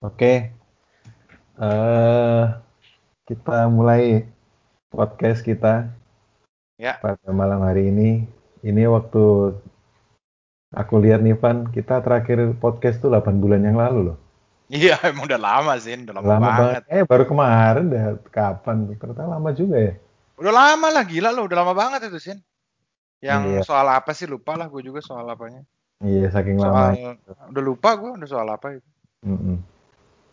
Oke, eh kita mulai podcast kita Ya. pada malam hari ini. Ini waktu aku lihat nih Van, kita terakhir podcast tuh 8 bulan yang lalu loh. Iya, emang udah lama sih, udah lama, banget. Eh baru kemarin dah kapan? Ternyata lama juga ya. Udah lama lah, gila lo, udah lama banget itu, Sin. Yang Iya. soal apa sih, lupa lah gue juga soal apanya. Iya saking Soal, lama. udah lupa gue, udah soal apa itu. Mm-mm.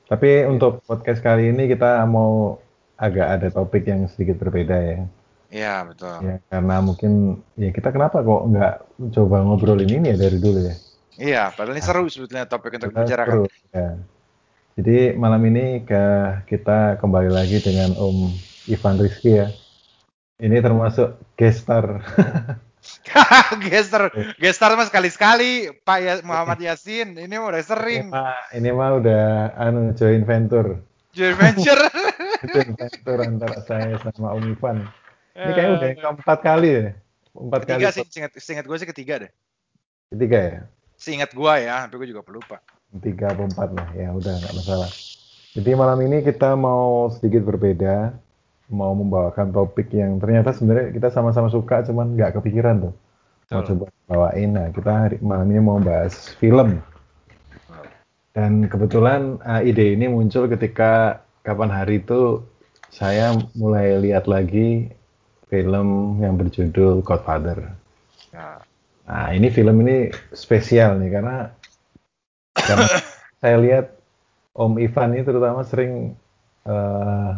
Tapi untuk podcast kali ini kita mau agak ada topik yang sedikit berbeda ya. Iya, betul. Ya karena mungkin ya kita kenapa kok nggak coba ngobrolin ini ya dari dulu ya. Iya, padahal ini seru sebetulnya topik untuk dibicarakan. seru, ya. Jadi malam ini ke kita kembali lagi dengan Om Ivan Rizky ya. Ini termasuk guest star. gestar, gestar mah sekali-sekali, Pak ya, Muhammad Yasin, ini udah ini, sering. mah, ini mah udah anu join venture. Joint venture. join venture antara saya sama Om Ivan. Ini kayaknya udah yang keempat kali ya. Empat ketiga kali. sih, seingat, seingat gue sih ketiga deh. Ketiga ya. Seingat gue ya, tapi gue juga pelupa. Tiga atau empat lah. Ya udah nggak masalah. Jadi malam ini kita mau sedikit berbeda. Mau membawakan topik yang ternyata sebenarnya kita sama-sama suka, cuman nggak kepikiran tuh. Mau coba bawain. Nah kita hari, malam ini mau bahas film. Dan kebetulan uh, ide ini muncul ketika kapan hari itu saya mulai lihat lagi film yang berjudul Godfather. Ya. Nah, ini film ini spesial nih karena karena saya lihat Om Ivan ini terutama sering eh,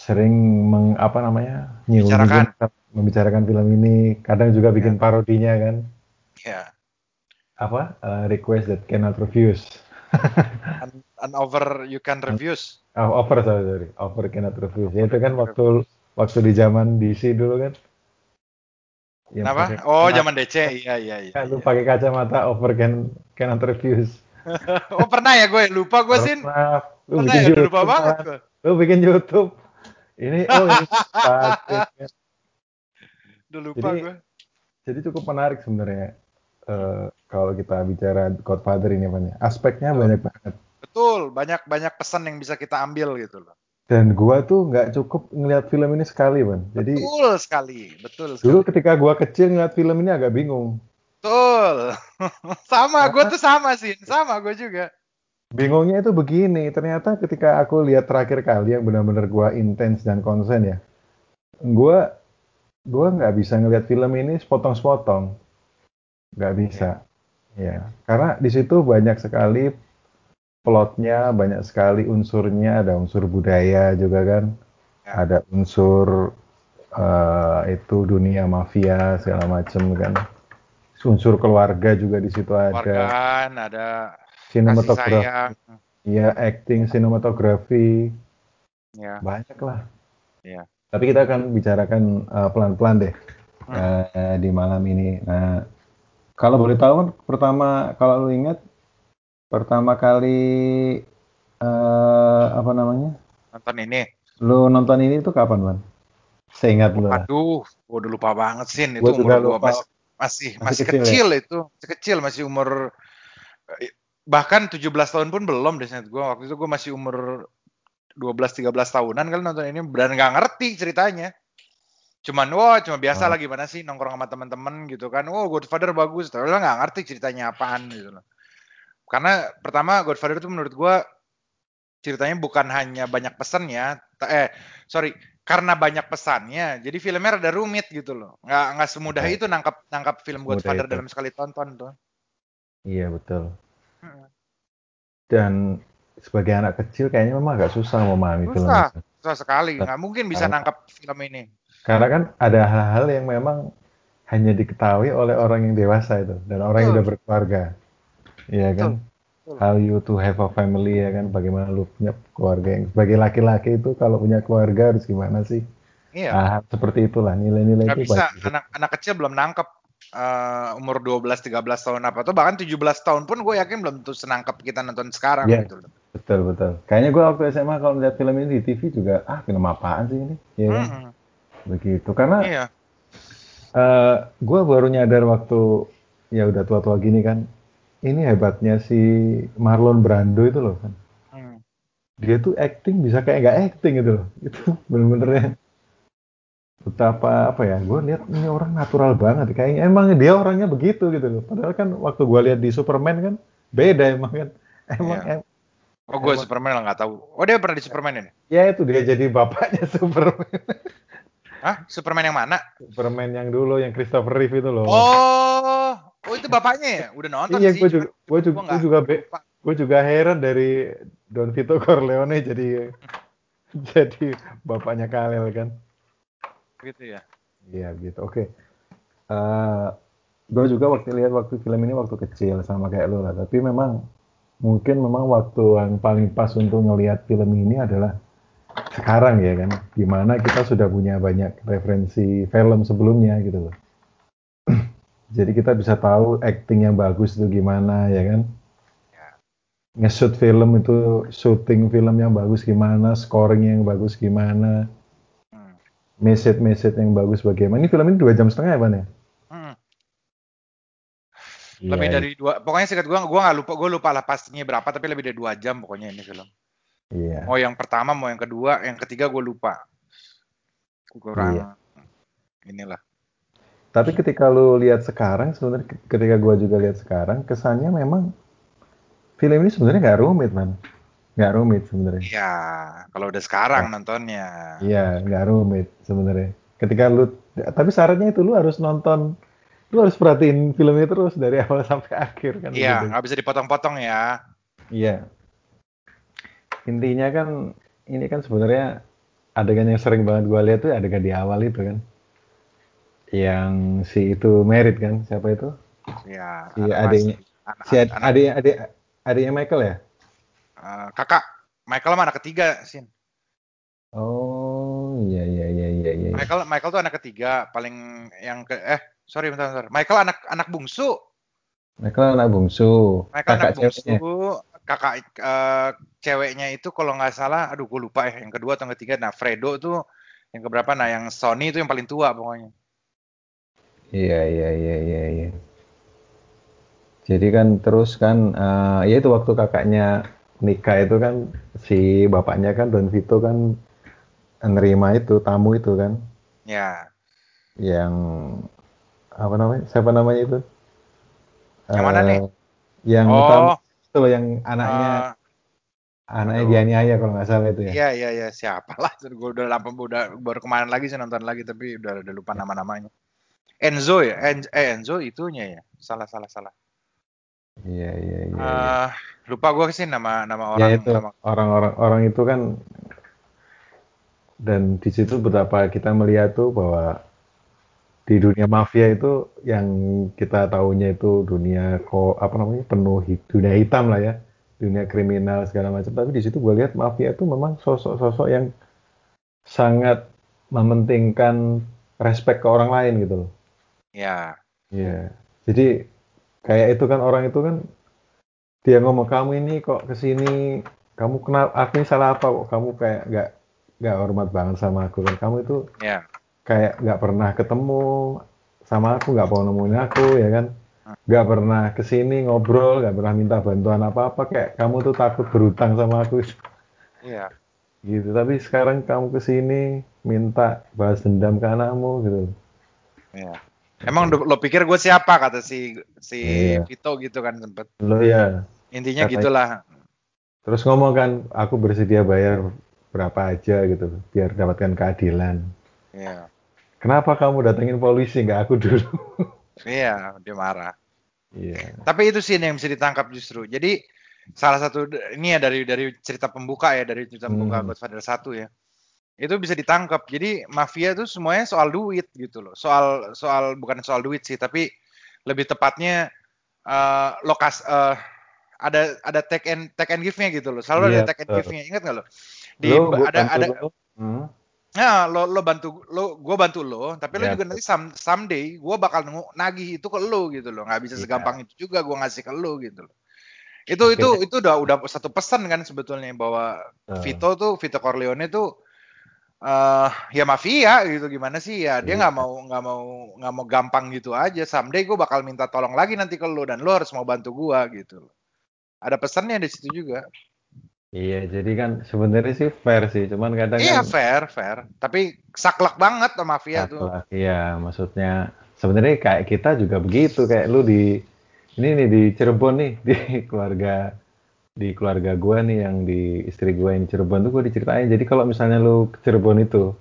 sering meng, apa namanya nyinggung- Bicarakan. membicarakan film ini, kadang juga bikin parodinya kan. Ya. Apa? eh, request that cannot refuse. An, an over you can reviews. Oh, offer sorry, sorry. Offer cannot refuse. Ya, itu kan waktu waktu di zaman DC dulu kan. Yang Kenapa? pakai- Oh, zaman DC. Iya, iya, iya. Ya, lu pakai kacamata offer can cannot refuse. Oh, pernah ya gue? Lupa gue, Sin. Pernah. Lu Pernah bikin ya? YouTube, lupa banget gue. Lu bikin YouTube. Ini oh ini Pak. Udah lupa Jadi- gue. Jadi cukup menarik sebenarnya eh, kalau kita bicara Godfather ini Pan. ya. Aspeknya Betul. banyak banget. Betul, banyak-banyak pesan yang bisa kita ambil gitu loh. Dan gua tuh nggak cukup ngeliat film ini sekali, Ban. Jadi Betul sekali, betul sekali. dulu ketika gua kecil ngeliat film ini agak bingung. Betul. sama, gue tuh sama sih. Sama gue juga. Bingungnya itu begini, ternyata ketika aku lihat terakhir kali yang benar-benar gua intens dan konsen ya, gua gua nggak bisa ngelihat film ini sepotong-sepotong, nggak bisa, ya, karena di situ banyak sekali plotnya, banyak sekali unsurnya, ada unsur budaya juga kan, Ya. ada unsur eh, itu dunia mafia segala macem kan, unsur keluarga juga di situ ada, Wargan, ada sinematografi. sayang. Iya, acting, sinematografi, Ya. banyak lah. Iya. Tapi kita akan bicarakan uh, pelan-pelan deh Hmm. uh, di malam ini. Nah, kalau boleh tahu kan pertama kalau lu ingat pertama kali uh, apa namanya? Nonton ini. Lu nonton ini tuh kapan, Man? Seingat lu. Aduh, gue udah lupa banget sih. Itu Gua umur lupa. masih, masih, Masih masih kecil kecil, itu. Masih kecil, masih umur eh, bahkan 17 tahun pun belum deh gue. Waktu itu gue masih umur 12-13 tahunan kali nonton ini dan nggak ngerti ceritanya. Cuman wah cuma biasa Oh. lah gimana sih nongkrong sama teman-teman gitu kan. Oh Godfather bagus, tapi lo nggak ngerti ceritanya apaan gitu loh. Karena pertama Godfather itu menurut gua ceritanya bukan hanya banyak pesannya, ta- eh sorry karena banyak pesannya, jadi filmnya rada rumit gitu loh. Nggak nggak semudah Oh. itu nangkap nangkap film Godfather dalam sekali tonton tuh. Iya, betul. Mm. Dan sebagai anak kecil kayaknya memang agak susah memahami film Susah. itu. Susah sekali, nggak mungkin bisa Karena- nangkap film ini. Karena kan ada hal-hal yang memang hanya diketahui oleh orang yang dewasa itu dan orang yang Betul. udah berkeluarga. Iya kan? Betul. How you to have a family ya kan? Bagaimana lu punya keluarga yang sebagai laki-laki itu kalau punya keluarga harus gimana sih? Iya. Nah, seperti itulah nilai-nilai itu bisa anak anak kecil belum nangkep eh, umur 12 13 tahun apa tuh bahkan 17 tahun pun gue yakin belum tuh senangkep kita nonton sekarang Iya. gitu loh. Betul betul. Kayaknya gua waktu SMA kalau melihat film ini di TV juga ah film apaan sih ini? Iya kan? Mm-mm. Begitu. Karena Iya. eh gue baru nyadar waktu ya udah tua-tua gini kan ini hebatnya si Marlon Brando itu loh kan. Hmm. Dia tuh acting bisa kayak nggak acting gitu loh. Itu bener-bener ya. Betapa apa ya, gue lihat ini orang natural banget. Kayaknya emang dia orangnya begitu gitu loh. Padahal kan waktu gue lihat di Superman kan beda emang kan. Emang Iya. em- Oh, gue Superman lah nggak tahu. Oh, dia pernah di Superman ini? ya itu dia jadi bapaknya Superman. Hah? Superman yang mana? Superman yang dulu yang Christopher Reeve itu loh. Oh, oh itu bapaknya ya? Udah nonton iya, sih. gue juga, gue juga, gue juga, be- gue juga heran dari Don Vito Corleone jadi jadi bapaknya Kalel kan. Gitu ya. Iya gitu. Oke. Eh, gue juga waktu lihat waktu film ini waktu kecil sama kayak lo lah. Tapi memang mungkin memang waktu yang paling pas untuk ngelihat film ini adalah sekarang ya kan. Di mana kita sudah punya banyak referensi film sebelumnya gitu loh. Jadi kita bisa tahu acting yang bagus itu gimana ya kan. Ya. Nge-shoot film itu shooting film yang bagus gimana, scoring yang bagus gimana. Message-message yang bagus bagaimana. Ini film ini dua jam setengah ya, Pan ya? Hmm. Iya, Lebih dari dua. Pokoknya singkat gue, gue nggak lupa. Gue lupa lah pastinya berapa. Tapi lebih dari dua jam pokoknya ini film. Iya. Mau yang pertama, mau yang kedua, yang ketiga gue lupa. Kurang. Iya. Inilah. Tapi ketika lu lihat sekarang, sebenarnya ke- ketika gua juga lihat sekarang, kesannya memang film ini sebenarnya nggak rumit, man. Nggak rumit sebenarnya. Iya. Kalau udah sekarang nontonnya. Iya, nggak rumit sebenarnya. Ketika lu, tapi syaratnya itu lu harus nonton, lu harus perhatiin film itu terus dari awal sampai akhir kan. Iya. Nggak bisa dipotong-potong ya. Iya. Intinya kan ini kan sebenarnya adegan yang sering banget gua lihat tuh adegan di awal itu kan. Yang si itu merit kan, siapa itu? Iya. Si adiknya. Si ad- anak- adik adik adiknya Michael ya? Eh, kakak. Michael sama anak ketiga, Sin. Oh iya iya iya iya iya. Michael Michael tuh anak ketiga, paling yang ke eh sorry bentar bentar. Michael anak anak bungsu. Michael anak bungsu. Michael anak Kakak bungsu, ceweknya. kakak eh, ceweknya itu kalau nggak salah, aduh gue lupa ya yang kedua atau yang ketiga. Nah Fredo tuh yang keberapa? Nah yang Sony itu yang paling tua pokoknya. Iya iya iya iya iya. Jadi kan terus kan eh, ya itu waktu kakaknya nikah itu kan si bapaknya kan Don Vito kan nerima itu tamu itu kan Ya, yang apa namanya siapa namanya itu Yang mana Eh, nih? yang Oh. tamu itu loh yang anaknya eh, anaknya aduh. dianiaya kalau nggak salah itu ya iya iya iya siapa lah? Gue udah lama udah baru kemarin lagi sih nonton lagi tapi udah udah lupa nama-namanya. Enzo ya, En- eh Enzo itunya ya. Salah salah salah. Iya iya iya, iya. Eh, lupa gue sih nama nama ya orang itu nama orang-orang orang itu kan dan di situ betapa kita melihat tuh bahwa di dunia mafia itu yang kita tahunya itu dunia kok apa namanya penuh hit- dunia hitam lah ya dunia kriminal segala macam tapi di situ gue lihat mafia itu memang sosok-sosok yang sangat mementingkan respect ke orang lain gitu loh ya Iya. Jadi kayak itu kan orang itu kan dia ngomong kamu ini kok ke sini kamu kenal aku ini salah apa kok? Kamu kayak nggak nggak hormat banget sama aku kan? Kamu itu ya. kayak nggak pernah ketemu sama aku nggak mau nemuin aku ya kan? Nggak pernah ke sini ngobrol nggak pernah minta bantuan apa apa kayak kamu tuh takut berutang sama aku. Iya. Gitu. Tapi sekarang kamu ke sini minta balas dendam ke anakmu gitu. Iya. Emang lo, pikir gue siapa kata si si Iya. Vito gitu kan sempet. lo ya Intinya Katanya- gitulah. Terus ngomong kan, aku bersedia bayar berapa aja gitu, biar dapatkan keadilan. Iya. Kenapa kamu datengin polisi, nggak aku dulu? Iya, dia marah. Iya. Tapi itu sih yang bisa ditangkap justru. Jadi salah satu ini ya dari dari cerita pembuka ya dari cerita pembuka Hmm. Godfather 1 ya. Itu bisa ditangkap. Jadi mafia itu semuanya soal duit gitu loh. Soal soal bukan soal duit sih, tapi lebih tepatnya eh lokas eh, ada ada take and take and give-nya gitu loh. Selalu Iya, ada take and give-nya. Ingat nggak lo? Di Lo, ada ada lo. Hmm. Nah, lo lo bantu lo gue bantu lo, tapi lo Iya, juga nanti some, someday gue bakal nagih itu ke lo gitu loh. nggak bisa Iya. segampang itu juga gue ngasih ke lo gitu loh. Itu itu Akhirnya- itu udah udah satu pesan kan sebetulnya bahwa Betul. Vito tuh Vito Corleone tuh eh ya mafia gitu gimana sih? Ya dia Iya. nggak mau nggak mau nggak mau gampang gitu aja. Someday gue bakal minta tolong lagi nanti ke lu dan lu harus mau bantu gua gitu. Ada pesannya di situ juga. Iya, jadi kan sebenarnya sih fair sih, cuman kadang iya kan fair fair. Tapi saklek banget sama mafia tuh. Saklek. Iya, maksudnya sebenarnya kayak kita juga begitu, kayak lu di ini nih di Cirebon nih, di keluarga di keluarga gua nih yang di istri gua yang di Cirebon tuh gua diceritain. Jadi kalau misalnya lu ke Cirebon itu,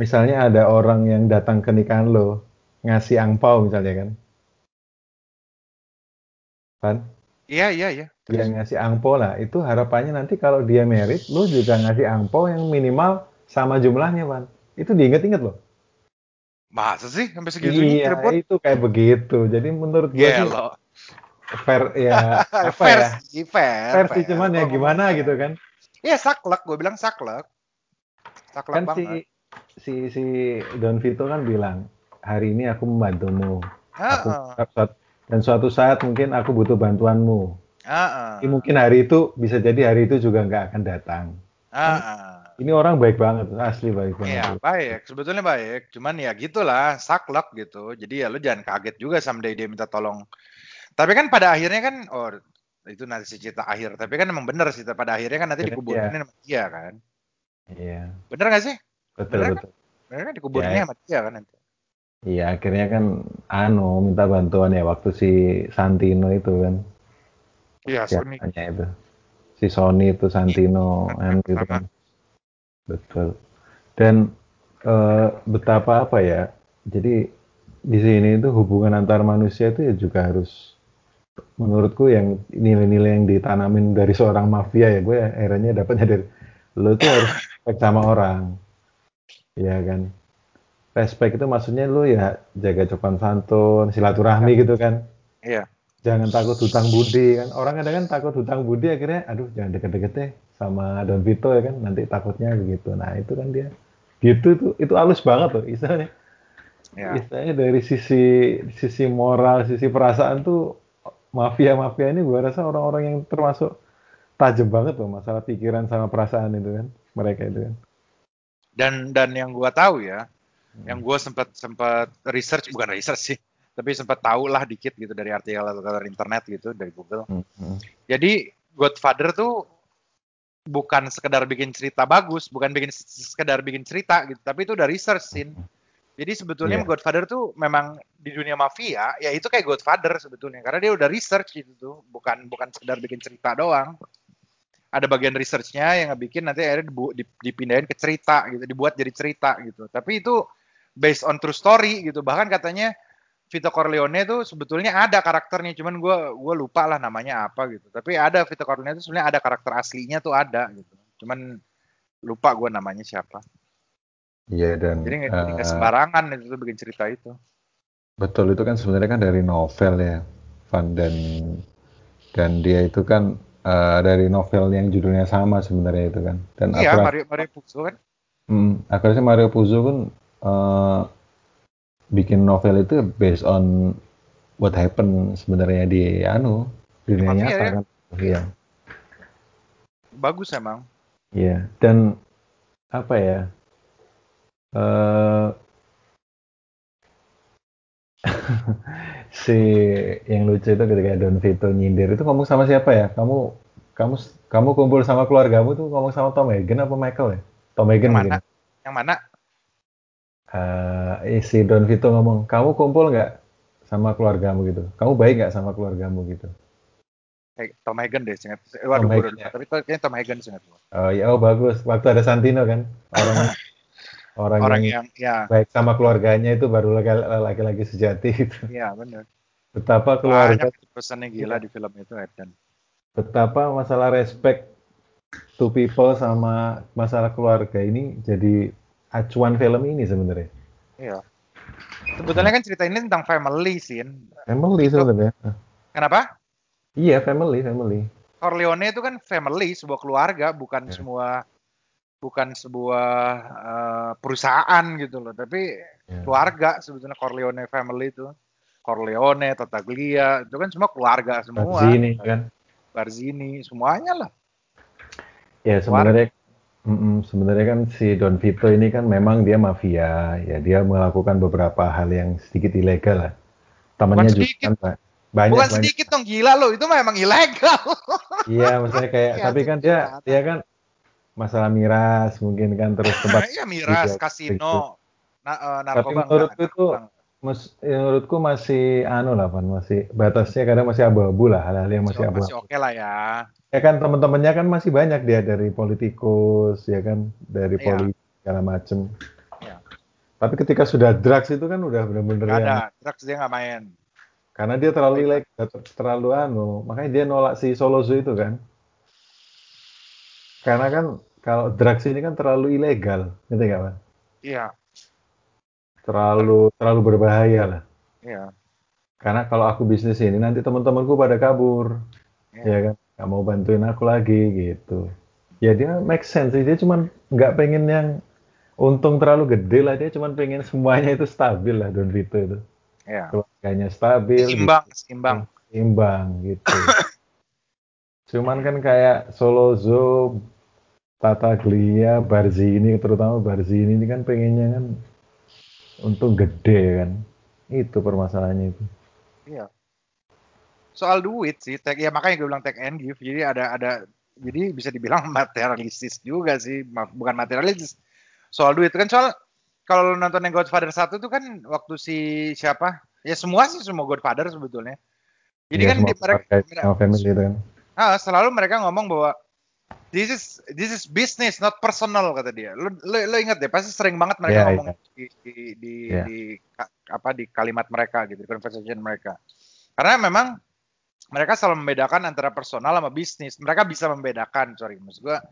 misalnya ada orang yang datang ke nikahan lo, ngasih angpau misalnya kan. Kan? iya iya iya Dia ngasih angpau lah, itu harapannya nanti kalau dia merit, lu juga ngasih angpau yang minimal sama jumlahnya, Pan. Itu diinget-inget loh. masa sih sampai segitunya Iya, Cirebon itu kayak begitu. Jadi menurut gue sih Gelo. Fair ya apa fair ya? sih fair Fair sih cuman ya gimana gitu kan. iya saklek gue bilang saklek saklek Kan si banget si si Don Vito kan bilang, "Hari ini aku membantumu. Aku Heeh, suat- dan suatu saat mungkin aku butuh bantuanmu. heeh, Tapi mungkin hari itu bisa jadi hari itu juga nggak akan datang." heeh. Ini orang baik banget, asli baik Iya banget. baik, sebetulnya baik. Cuman ya gitulah, saklek gitu. Jadi ya lu jangan kaget juga someday dia minta tolong. Tapi kan pada akhirnya kan, oh itu nanti si cerita akhir. Tapi kan emang bener sih, pada akhirnya kan nanti dikuburin sama dia kan. Iya, Bener gak sih? betul Bener kan? betul. Bener kan dikuburinnya Ya. sama dia kan nanti. Iya, akhirnya kan anu minta bantuan ya waktu si Santino itu kan. Iya, Sony. itu si Sony itu Santino kan gitu kan betul dan eh, betapa apa ya jadi di sini itu hubungan antar manusia itu ya juga harus menurutku yang nilai-nilai yang ditanamin dari seorang mafia ya gue akhirnya dapatnya dari lo tuh harus respect sama orang. Ya kan? Respect itu maksudnya lu ya jaga sopan santun silaturahmi gitu kan? Iya. jangan takut hutang budi kan? Orang kadang kan takut hutang budi akhirnya aduh jangan deket-deket deh sama Don Vito ya kan? Nanti takutnya begitu. Nah itu kan dia. Gitu itu itu halus banget loh istilahnya. Iya. istilahnya dari sisi sisi moral sisi perasaan tuh mafia mafia ini gua rasa orang-orang yang termasuk tajam banget loh masalah pikiran sama perasaan itu kan mereka itu kan Dan dan yang gua tahu ya, Hmm. yang gua sempat sempat research bukan research sih, tapi sempat tahu lah dikit gitu dari artikel atau dari internet gitu dari Google. Hmm. Jadi Godfather tuh bukan sekedar bikin cerita bagus, bukan bikin sekedar bikin cerita gitu, tapi itu udah research scene. Jadi sebetulnya Iya. Godfather tuh memang di dunia mafia, ya itu kayak Godfather sebetulnya, karena dia udah research gitu tuh, bukan bukan sekedar bikin cerita doang. Ada bagian researchnya yang ngebikin nanti akhirnya dipindahin ke cerita gitu, dibuat jadi cerita gitu. Tapi itu based on true story gitu. Bahkan katanya Vito Corleone tuh sebetulnya ada karakternya, cuman gue gua lupa lah namanya apa gitu. Tapi ada Vito Corleone itu sebenarnya ada karakter aslinya tuh ada gitu. Cuman lupa gue namanya siapa. Iya dan Jadi nggak eh, sembarangan itu bikin cerita itu. Betul itu kan sebenarnya kan dari novel ya, Van dan dan dia itu kan eh, dari novel yang judulnya sama sebenarnya itu kan. Dan Iya, aku rasa, Mario Mario Puzo kan. hmm, aku rasa Mario Puzo kan eh, bikin novel itu based on what happened sebenarnya di anu dunia mafia, nyata ya. kan. Iya. Bagus emang. Iya. Dan apa ya? Eh si yang lucu itu ketika Don Vito nyindir itu ngomong sama siapa ya? Kamu kamu kamu kumpul sama keluargamu tuh ngomong sama Tom Hagen apa Michael ya? Tom Hagen Yang mungkin. mana? Yang mana? Eh, si Don Vito ngomong, kamu kumpul nggak sama keluargamu gitu? Kamu baik nggak sama keluargamu gitu? Kayak Tom Hagen deh, singkat. Eh, Waduh, Tom Hagen, ya. Tapi kayaknya Tom Hagen singkat. Oh ya, oh bagus. Waktu ada Santino kan, orang orang, Orang yang yang, ya, baik sama keluarganya itu baru laki- laki-laki sejati gitu. iya benar. Betapa keluarga Banyak pesannya gila Iya. di film itu Eden. betapa masalah respect to people sama masalah keluarga ini jadi acuan film ini sebenarnya. Iya. Sebetulnya kan cerita ini tentang family scene. Family Itu- sebenarnya. Kenapa? Iya, family, family. Corleone itu kan family, sebuah keluarga, bukan Ya. semua bukan sebuah eh, perusahaan gitu loh, tapi Ya. keluarga sebetulnya Corleone family itu. Corleone, Tattaglia, itu kan semua keluarga semua. Sini kan. Barzini, semuanya lah. Ya sebenarnya Mm-mm, sebenarnya kan si Don Vito ini kan memang dia mafia, ya dia melakukan beberapa hal yang sedikit ilegal lah. Temannya Bukan juga kan banyak Bukan banyak. sedikit dong gila lo, itu memang ilegal. Iya, maksudnya kayak Iya, tapi kan dia dia kan masalah miras mungkin kan terus tempat Iya miras, juga, gitu. kasino, na- eh, Tapi narkoba enggak, menurutku itu enggak. mes- ya menurutku masih anu lah Pan, masih batasnya kadang masih abu-abu lah hal-hal yang masih masih, abu-abu. oke lah ya. Ya kan teman-temannya kan masih banyak dia dari politikus ya kan dari Iya. polisi segala macem. Iya. Tapi ketika sudah drugs itu kan udah bener-bener Enggak yang ada, drugs dia nggak main. karena dia terlalu ilegal, terlalu anu, makanya dia nolak si Solozo itu kan. Karena kan kalau drugs ini kan terlalu ilegal, ngerti nggak Pak? Iya, Terlalu terlalu berbahaya lah. iya. Karena kalau aku bisnis ini nanti teman-temanku pada kabur, Iya. ya kan? Nggak mau bantuin aku lagi gitu. Ya dia make sense sih, dia cuman nggak pengen yang untung terlalu gede lah, dia cuman pengen semuanya itu stabil lah Don Vito itu. Iya. Keluarganya stabil, Seimbang, seimbang. imbang gitu. Cuman kan kayak Solozo, Tataglia, Barzini, terutama Barzini ini kan pengennya kan untung gede kan. Itu permasalahannya itu. Iya. Soal duit sih, tag, ya makanya gue bilang take and give. Jadi ada ada jadi bisa dibilang materialistis juga sih, bukan materialistis. Soal duit kan soal kalau nonton yang Godfather 1 itu kan waktu si siapa? Ya semua sih semua Godfather sebetulnya. Jadi Iya, kan di, mereka, sama family itu kan. ah, selalu mereka ngomong bahwa this is this is business not personal kata dia. Lo lo, lo ingat deh pasti sering banget mereka Iya, ngomong iya. di di di, Iya. di apa di kalimat mereka gitu, di conversation mereka. Karena memang mereka selalu membedakan antara personal sama bisnis. Mereka bisa membedakan, sorry, maksud gua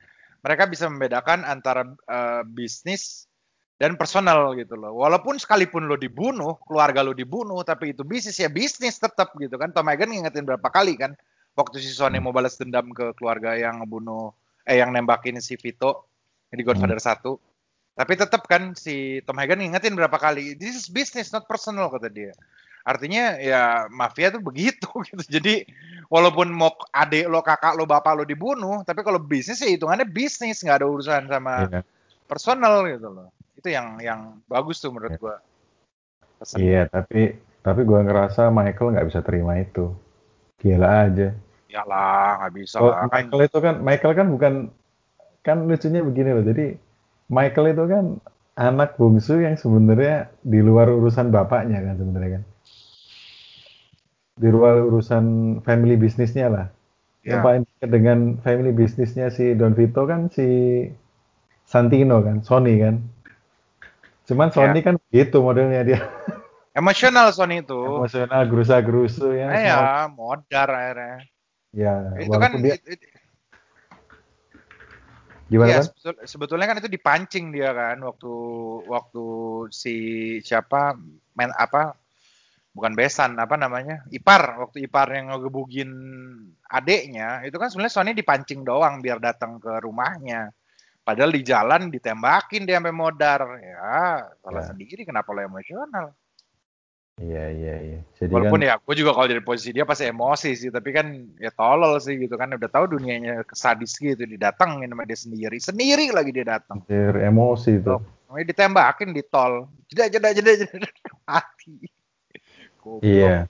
mereka bisa membedakan antara eh, bisnis dan personal gitu loh. Walaupun sekalipun lo dibunuh, keluarga lo dibunuh, tapi itu bisnis ya bisnis tetap gitu kan. Tom Hagen ngingetin berapa kali kan waktu si Sony Hmm. mau balas dendam ke keluarga yang ngebunuh eh yang nembakin si Vito di Godfather 1. Tapi tetap kan si Tom Hagen ngingetin berapa kali, this is business not personal kata dia. Artinya ya mafia tuh begitu gitu. Jadi walaupun mau adik lo, kakak lo, bapak lo dibunuh, tapi kalau bisnis ya hitungannya bisnis, nggak ada urusan sama Iya. personal gitu loh. Itu yang yang bagus tuh menurut Iya. gua. Iya, tapi tapi gua ngerasa Michael nggak bisa terima itu. Gila aja. Iyalah, nggak bisa Oh, lah. Kan Michael itu kan Michael kan bukan kan lucunya begini loh. Jadi Michael itu kan anak bungsu yang sebenarnya di luar urusan bapaknya kan sebenarnya kan. Di luar urusan family bisnisnya lah. Yang Ya. paling dekat dengan family bisnisnya si Don Vito kan si Santino kan, Sony kan. Cuman Sony kan gitu modelnya dia. emosional Sony itu. Emosional, gerusa-gerusu ya. Eh, ya, modar akhirnya. Ya, itu kan dia it- it- gimana Iya, kan? sebetul- sebetulnya kan itu dipancing dia kan waktu waktu si siapa main apa bukan besan apa namanya ipar waktu ipar yang ngegebugin adeknya itu kan sebenarnya Sony dipancing doang biar datang ke rumahnya padahal di jalan ditembakin dia sampai modar ya salah Ya. sendiri kenapa lo emosional Iya, iya, iya. Jadi walaupun kan ya gue juga kalau dari posisi dia pasti emosi sih tapi kan ya tolol sih gitu kan udah tahu dunianya kesadis gitu didatengin sama dia sendiri sendiri lagi dia datang emosi itu. Namanya ditembakin di tol. Jeda jeda jeda jeda mati. Iya.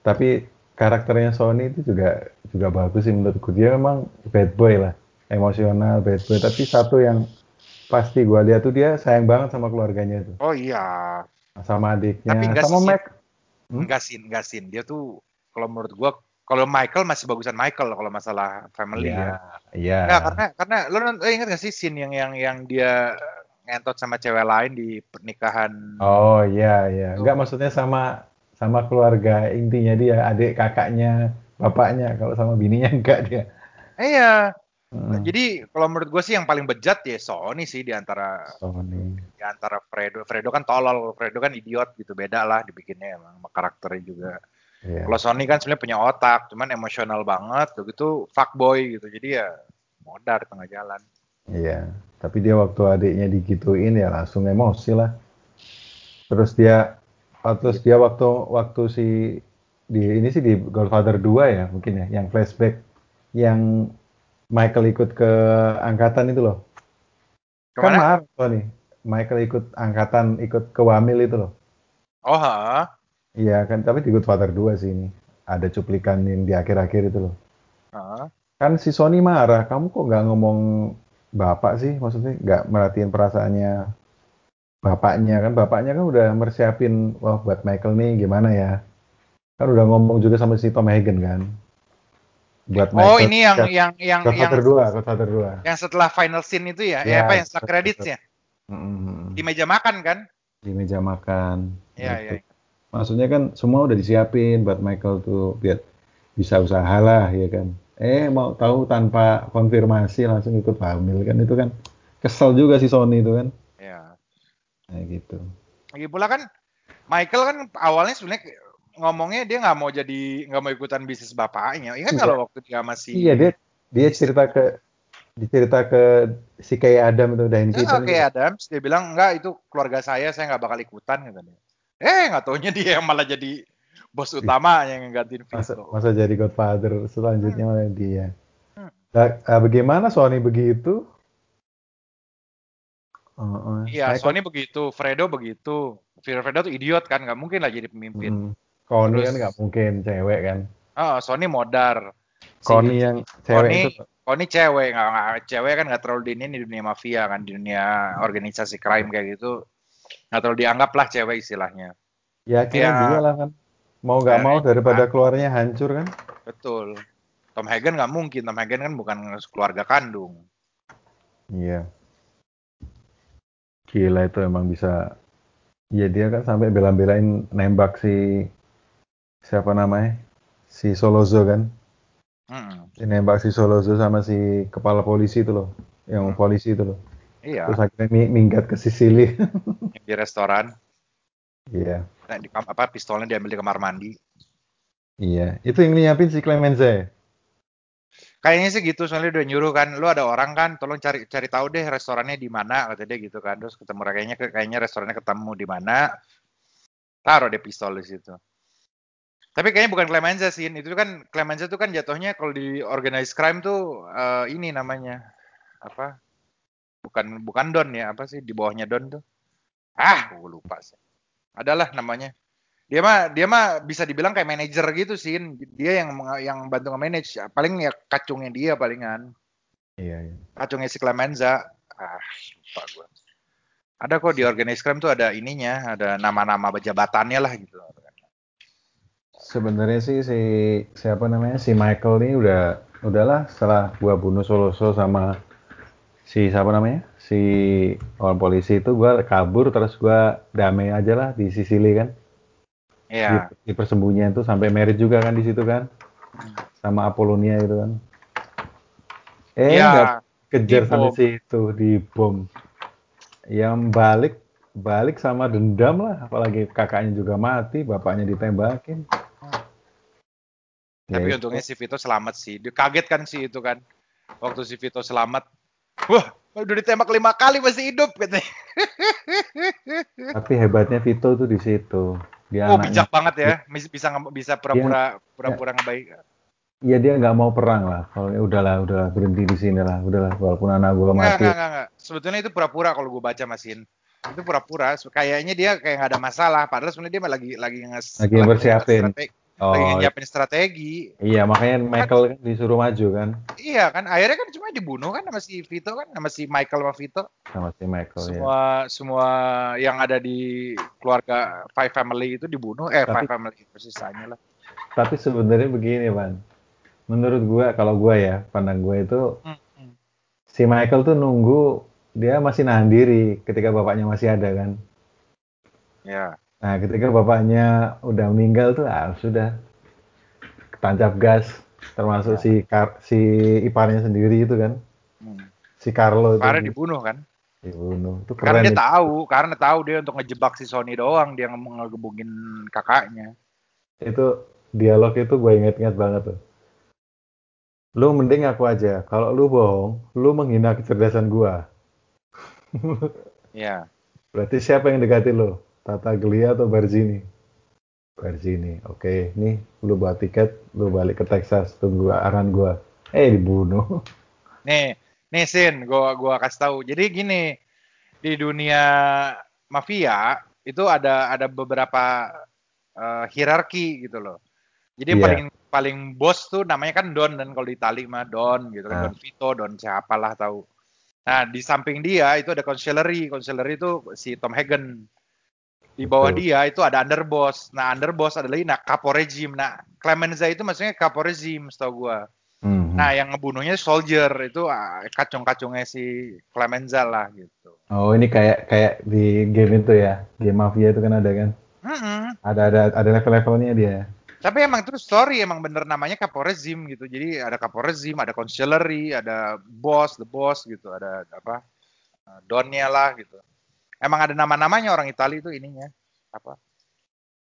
Tapi karakternya Sony itu juga juga bagus sih menurutku. Dia memang bad boy lah, emosional bad boy. Tapi satu yang pasti gua lihat tuh dia sayang banget sama keluarganya itu, Oh iya. Sama adiknya, Tapi enggak sama Mac. Hmm? Enggak sin, enggak sin. Dia tuh kalau menurut gua kalau Michael masih bagusan Michael kalau masalah family Iya, ya. iya. Enggak, karena karena lo, lo ingat gak sih scene yang yang yang dia ngentot sama cewek lain di pernikahan Oh iya, iya. Enggak maksudnya sama sama keluarga intinya dia, adik kakaknya, bapaknya. Kalau sama bininya enggak dia. Iya. Heeh. Jadi kalau menurut gue sih yang paling bejat ya Sony sih di antara Sony. di antara Fredo. Fredo kan tolol, Fredo kan idiot gitu. Beda lah dibikinnya emang sama karakternya juga. Iya. Kalau Sony kan sebenarnya punya otak, cuman emosional banget, gitu fuckboy gitu. Jadi ya modar tengah jalan. Iya, tapi dia waktu adiknya digituin ya langsung emosi lah. Terus dia, oh, terus dia waktu waktu si di ini sih di Godfather 2 ya mungkin ya, yang flashback yang Michael ikut ke angkatan itu loh. Kan Ke mana? marah tuh nih. Michael ikut angkatan, ikut ke Wamil itu loh. Oh, ha. Iya kan, tapi di Godfather 2 sih ini. Ada cuplikan yang di akhir-akhir itu loh. ha. Kan si Sony marah, kamu kok nggak ngomong bapak sih? Maksudnya nggak merhatiin perasaannya bapaknya kan? Bapaknya kan udah mersiapin, wah buat Michael nih gimana ya? Kan udah ngomong juga sama si Tom Hagen kan? Buat Oh, ini yang yang yang yang Godfather 2, Godfather 2. yang setelah final scene itu ya? Eh, Ya, apa yang setelah credits ya? Mm-mm. Di meja makan kan? Di meja makan. Iya, gitu. iya. Maksudnya kan semua udah disiapin buat Michael tuh biar bisa usaha lah ya kan. Eh mau tahu tanpa konfirmasi langsung ikut hamil kan itu kan kesel juga si Sony itu kan. Iya. Nah gitu. Lagi pula kan Michael kan awalnya sebenarnya ngomongnya dia nggak mau jadi nggak mau ikutan bisnis bapaknya. Ingat Iya. kalau waktu dia masih Iya dia dia cerita ke dicerita ke si kayak Adam itu Ya, Keaton oke gitu. Adams dia bilang enggak itu keluarga saya saya nggak bakal ikutan katanya. Eh nggak taunya dia yang malah jadi bos utama yang gantiin masa, Vito. masa jadi Godfather selanjutnya malah dia. Hmm. Nah, ah, bagaimana Sony begitu? Oh, oh. Iya, Michael- Sony begitu, Fredo begitu. Fredo tuh idiot kan, nggak mungkin lah jadi pemimpin. Hmm. Terus- kan nggak mungkin cewek kan. Oh, Sony modar. Si- Connie yang cewek Connie, itu Connie cewek, nggak, nggak- cewek kan nggak terlalu di ini di dunia mafia kan, di dunia organisasi crime kayak gitu. Nggak terlalu dianggap lah cewek istilahnya. Ya akhirnya Ya. dia lah kan. Mau nggak mau Akhirnya daripada juga. keluarnya hancur kan. Betul. Tom Hagen nggak mungkin, Tom Hagen kan bukan keluarga kandung. Iya. Gila itu emang bisa. Ya dia kan sampai bela-belain nembak si siapa namanya? Si Solozo kan. Mm-mm. Si nembak si Solozo sama si kepala polisi itu loh. Yang Hmm. polisi itu loh. Iya, Terus akhirnya mi- minggat ke Sicily. di restoran. Iya. Nah, di apa pistolnya diambil di kamar mandi. Iya. Itu yang nyiapin si Clemenza. ya? Kayaknya sih gitu, soalnya udah nyuruh kan, lu ada orang kan, tolong cari cari tahu deh restorannya di mana, kata dia gitu kan. Terus ketemu kayaknya kayaknya restorannya ketemu di mana, taruh deh pistol di situ. Tapi kayaknya bukan Clemenza sih, itu kan Clemenza tuh kan jatuhnya kalau di organized crime tuh eh, ini namanya apa? Bukan bukan Don ya, apa sih di bawahnya Don tuh? Ah, gue lupa sih. Adalah namanya. Dia mah dia mah bisa dibilang kayak manajer gitu sih. Dia yang yang bantu nge-manage. Paling ya kacungnya dia palingan. Iya. iya. Kacungnya si Clemenza. Ah, lupa gue. Ada kok di organized crime tuh ada ininya, ada nama-nama jabatannya lah gitu. Sebenarnya sih si siapa namanya si Michael ini udah udahlah setelah gua bunuh Soloso sama si siapa namanya si orang polisi itu gua kabur terus gua damai aja lah di Sicily kan. Iya. di, di persembunyian tuh sampai merit juga kan di situ kan. Sama Apollonia itu kan. Eh nggak kejar sampai situ di bom. Yang balik balik sama dendam lah. Apalagi kakaknya juga mati bapaknya ditembakin Tapi itu. untungnya si Vito selamat sih. Dia kaget kan sih itu kan. Waktu si Vito selamat. Wah, udah ditembak lima kali masih hidup katanya. Tapi hebatnya Vito tuh di situ. Dia Oh, anaknya. bijak banget ya. Bisa bisa pura-pura pura-pura ngebaik. Iya dia nggak mau perang lah. Kalau ya udahlah, udahlah berhenti di sini lah. Udahlah, walaupun anak gua Enggak, mati. enggak, enggak, enggak. Sebetulnya itu pura-pura kalau gue baca Masin. Itu pura-pura. Kayaknya dia kayak nggak ada masalah. Padahal sebenarnya dia lagi lagi nges, Lagi strategi, Oh, lagi nyiapin strategi. iya makanya Michael kan disuruh maju kan Iya kan. Akhirnya kan cuma dibunuh kan sama si Vito kan, sama si Michael sama Vito. sama si Michael ya. semua semua yang ada di keluarga Five Family itu dibunuh. Eh, Tapi- Five Family sisanya lah. Tapi sebenarnya begini, Van. Menurut gua, kalau gua ya, pandang gua itu Hmm, hmm. si Michael tuh nunggu dia masih nahan diri ketika bapaknya masih ada kan. Ya. Nah, ketika bapaknya udah meninggal tuh, ah sudah tancap gas, termasuk Ya. si Kar- si iparnya sendiri itu kan, Hmm. si Carlo itu Karena dibunuh kan. dibunuh. Itu Karena keren dia itu. tahu, karena tahu dia untuk ngejebak si Sony doang dia nge- ngegebugin kakaknya. Itu dialog itu gue inget-inget banget tuh. Lu mending aku aja. Kalau lu bohong, lu menghina kecerdasan gua. Ya. Berarti siapa yang dekati lu? Tata Glia atau Barzini? Barzini. Oke, nih lu bawa tiket, lu balik ke Texas, tunggu arahan gua. Eh dibunuh. Nih, nih Sin, gua gua kasih tahu. Jadi gini, di dunia mafia itu ada ada beberapa uh, hierarki gitu loh. Jadi yang Iya. paling paling bos tuh namanya kan Don dan kalau di Itali mah Don gitu kan Ah. Don Vito, Don siapalah tahu. Nah, di samping dia itu ada consigliere. Consigliere itu si Tom Hagen. Di bawah Betul. dia itu ada underboss. Nah, underboss adalah nah capo regime. Nah, Clemenza itu maksudnya capo regime setahu gua. Mhm. Nah, yang ngebunuhnya soldier itu ah, kacung-kacungnya si Clemenza lah gitu. Oh ini kayak kayak di game itu ya, game mafia itu kan ada kan? Mm-mm. Ada ada ada level-levelnya dia. Tapi emang terus story emang bener namanya Caporezim gitu. Jadi ada Caporezim, ada consigliere, ada boss, the boss gitu, ada apa? Donnya lah gitu. Emang ada nama-namanya orang Itali itu ininya apa?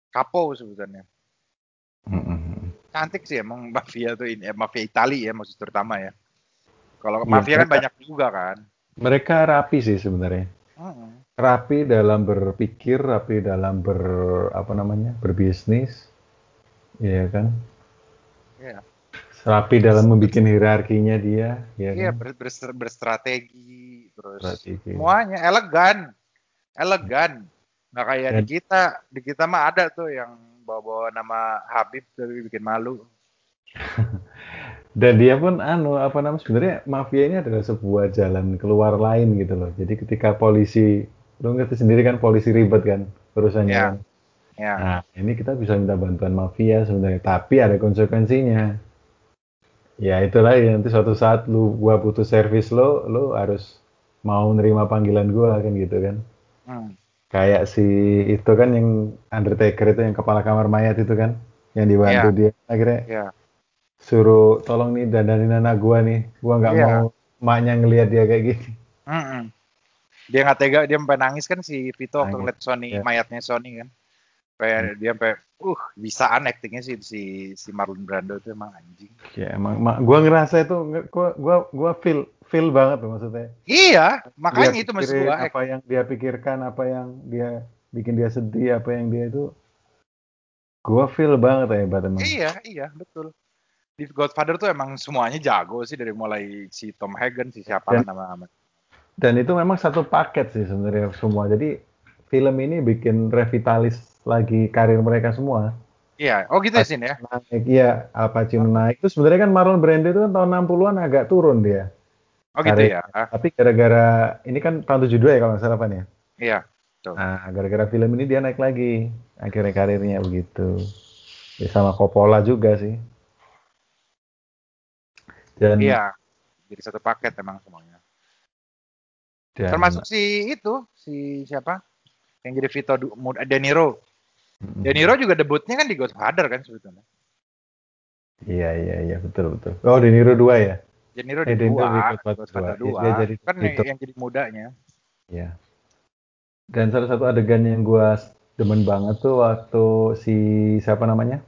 Capo sebutannya. Mhm. Cantik sih emang mafia tuh ini, eh, mafia Itali ya maksud terutama ya. Kalau Iya, mafia kan mereka- banyak juga kan. Mereka rapi sih sebenarnya. Mm-mm. Rapi dalam berpikir, rapi dalam ber apa namanya berbisnis, Iya kan? Iya. Rapi dalam membuat hierarkinya dia, ya Iya kan? ber- ber- berstrategi terus Strategi. semuanya elegan, elegan. Nggak kayak di kita, di kita mah ada tuh yang bawa-bawa nama Habib tapi bikin malu. Dan dia pun anu apa namanya sebenarnya mafia ini adalah sebuah jalan keluar lain gitu loh. Jadi ketika polisi, lu ngerti sendiri kan polisi ribet kan urusannya Iya. kan. Ya, Nah, ini kita bisa minta bantuan mafia sebenarnya, tapi ada konsekuensinya. Ya itulah ya, nanti suatu saat lu gua butuh servis lo, lu harus mau nerima panggilan gua kan gitu kan. Hmm. Kayak si itu kan yang Undertaker itu yang kepala kamar mayat itu kan, yang dibantu Iya. dia akhirnya ya, suruh tolong nih dandanin anak gua nih, gua nggak Iya. mau emaknya ngelihat dia kayak gitu. Mm-mm. Dia nggak tega, dia sampai nangis kan si Vito waktu ngeliat Sony iya. mayatnya Sony kan. Sampai dia sampai uh bisaan actingnya si si si Marlon Brando itu emang anjing. Ya emang, ma- gua ngerasa itu, gua gua gua feel feel banget tuh maksudnya. Iya, makanya dia itu maksud gua. apa yang dia pikirkan apa yang dia bikin dia sedih apa yang dia itu gua feel banget ya hebat emang Iya, iya, betul. Di Godfather tuh emang semuanya jago sih dari mulai si Tom Hagen, si siapa Dan- nama-nama. dan itu memang satu paket sih sebenarnya semua jadi film ini bikin revitalis lagi karir mereka semua Iya, oh gitu ya Sin ya. naik iya Al Pacino naik itu sebenarnya kan Marlon Brando itu kan tahun 60-an agak turun dia Oh gitu Karir- ya. Tapi gara-gara ini kan tahun 72 ya kalau nggak salah Pan ya Iya. nah gara-gara film ini dia naik lagi akhirnya karirnya begitu ya sama Coppola juga sih dan Iya. Jadi satu paket emang semuanya. dan- Termasuk si itu, si siapa? Yang jadi Vito De Niro. Mm-mm. De Niro juga debutnya kan di Godfather kan sebetulnya. Iya iya iya betul betul. Oh De Niro 2 ya? De Niro Eh, di dua, Godfather dua. dua. Dia jadi kan Vito. yang jadi mudanya. Iya. Dan salah satu adegan yang gua demen banget tuh waktu si siapa namanya?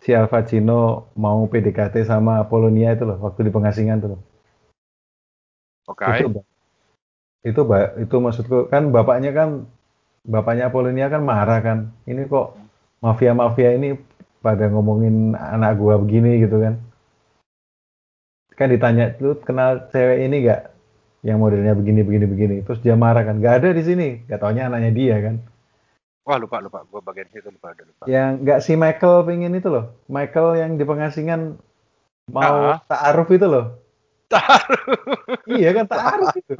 Si Al Pacino mau PDKT sama Apollonia itu loh, waktu di pengasingan tuh. loh. Oke. Itu Ba- itu Ba- itu maksudku kan bapaknya kan bapaknya Apollonia kan marah kan. Ini kok mafia-mafia ini pada ngomongin anak gua begini gitu kan. Kan ditanya lu kenal cewek ini gak? Yang modelnya begini begini begini. Terus dia marah kan. Gak ada di sini. Gak taunya anaknya dia kan. Wah lupa lupa, gua bagian situ lupa udah lupa. Yang gak si Michael pengen itu loh. Michael yang di pengasingan mau Ah. ta'aruf itu loh. iya kan ta'aruf itu.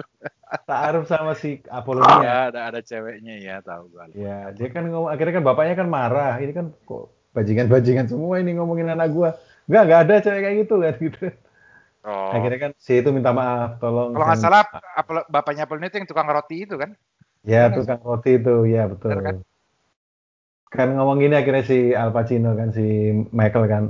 Ta'aruf sama si Apollonia. Ya, ada ada ceweknya ya, tahu gua. Ya, dia kan ngomong akhirnya kan bapaknya kan marah. Ini kan kok bajingan-bajingan semua ini ngomongin anak gua. Enggak, enggak ada cewek kayak gitu kan gitu. Oh. Akhirnya kan si itu minta maaf, tolong. Kalau nggak salah, Apel- bapaknya Apple itu yang tukang roti itu kan? Ya, Bener tukang roti itu, ya betul. Bener kan? Kan ngomong gini akhirnya si Al Pacino kan si Michael kan,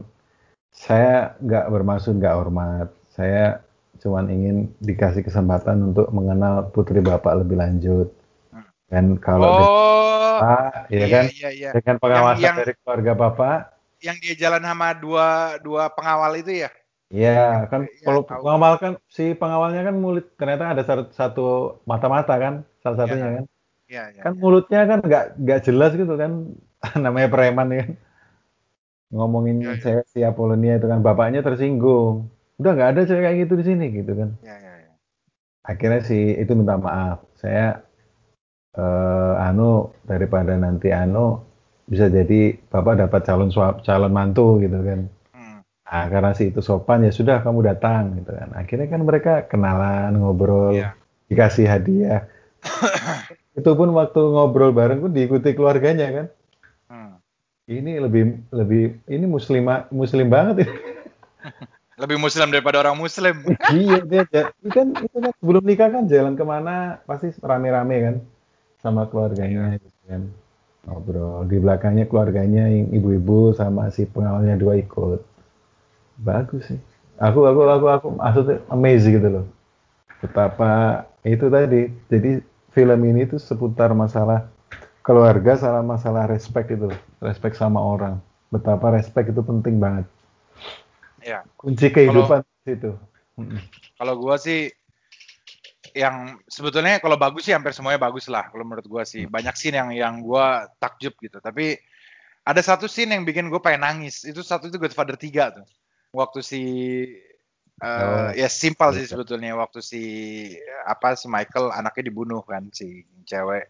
saya nggak bermaksud nggak hormat, saya cuman ingin dikasih kesempatan untuk mengenal putri bapak lebih lanjut. Hmm. Dan kalau oh, bapak, ya iya, kan, iya, iya. dengan pengawasan yang- dari keluarga bapak, Yang dia jalan sama dua dua pengawal itu ya? Ya kan Iya, kalau tahu. pengawal kan si pengawalnya kan mulut ternyata ada satu, mata-mata kan, salah satunya Iya. kan. Iya, iya. kan iya. mulutnya kan nggak nggak jelas gitu kan namanya preman ya kan ngomongin Iya, iya. cewek si Apollonia itu kan bapaknya tersinggung udah nggak ada cewek kayak gitu di sini gitu kan Iya, iya, iya. akhirnya si itu minta maaf saya eh, anu daripada nanti anu bisa jadi bapak dapat calon suap calon mantu gitu kan. Nah, karena si itu sopan ya sudah kamu datang gitu kan akhirnya kan mereka kenalan ngobrol Iya. dikasih hadiah itu pun waktu ngobrol bareng pun diikuti keluarganya kan Hmm. ini lebih lebih ini muslimah muslim banget ini. Lebih muslim daripada orang muslim. iya dia ja- itu kan itu kan sebelum nikah kan jalan ke mana pasti rame-rame kan sama keluarganya gitu kan ngobrol di belakangnya keluarganya yang ibu-ibu sama si pengawalnya dua ikut bagus sih aku aku aku aku maksudnya amazing gitu loh betapa itu tadi jadi film ini tuh seputar masalah keluarga sama masalah respect itu respect sama orang betapa respect itu penting banget Ya. kunci kehidupan itu Mm-mm. Kalau gua sih yang sebetulnya kalau bagus sih hampir semuanya bagus lah kalau menurut gua sih. Banyak scene yang yang gua takjub gitu. Tapi ada satu scene yang bikin gue pengen nangis. Itu satu itu Godfather 3 tuh. Waktu si eh, Oh. ya simpel sih Iya. sebetulnya waktu si apa si Michael anaknya dibunuh kan si cewek.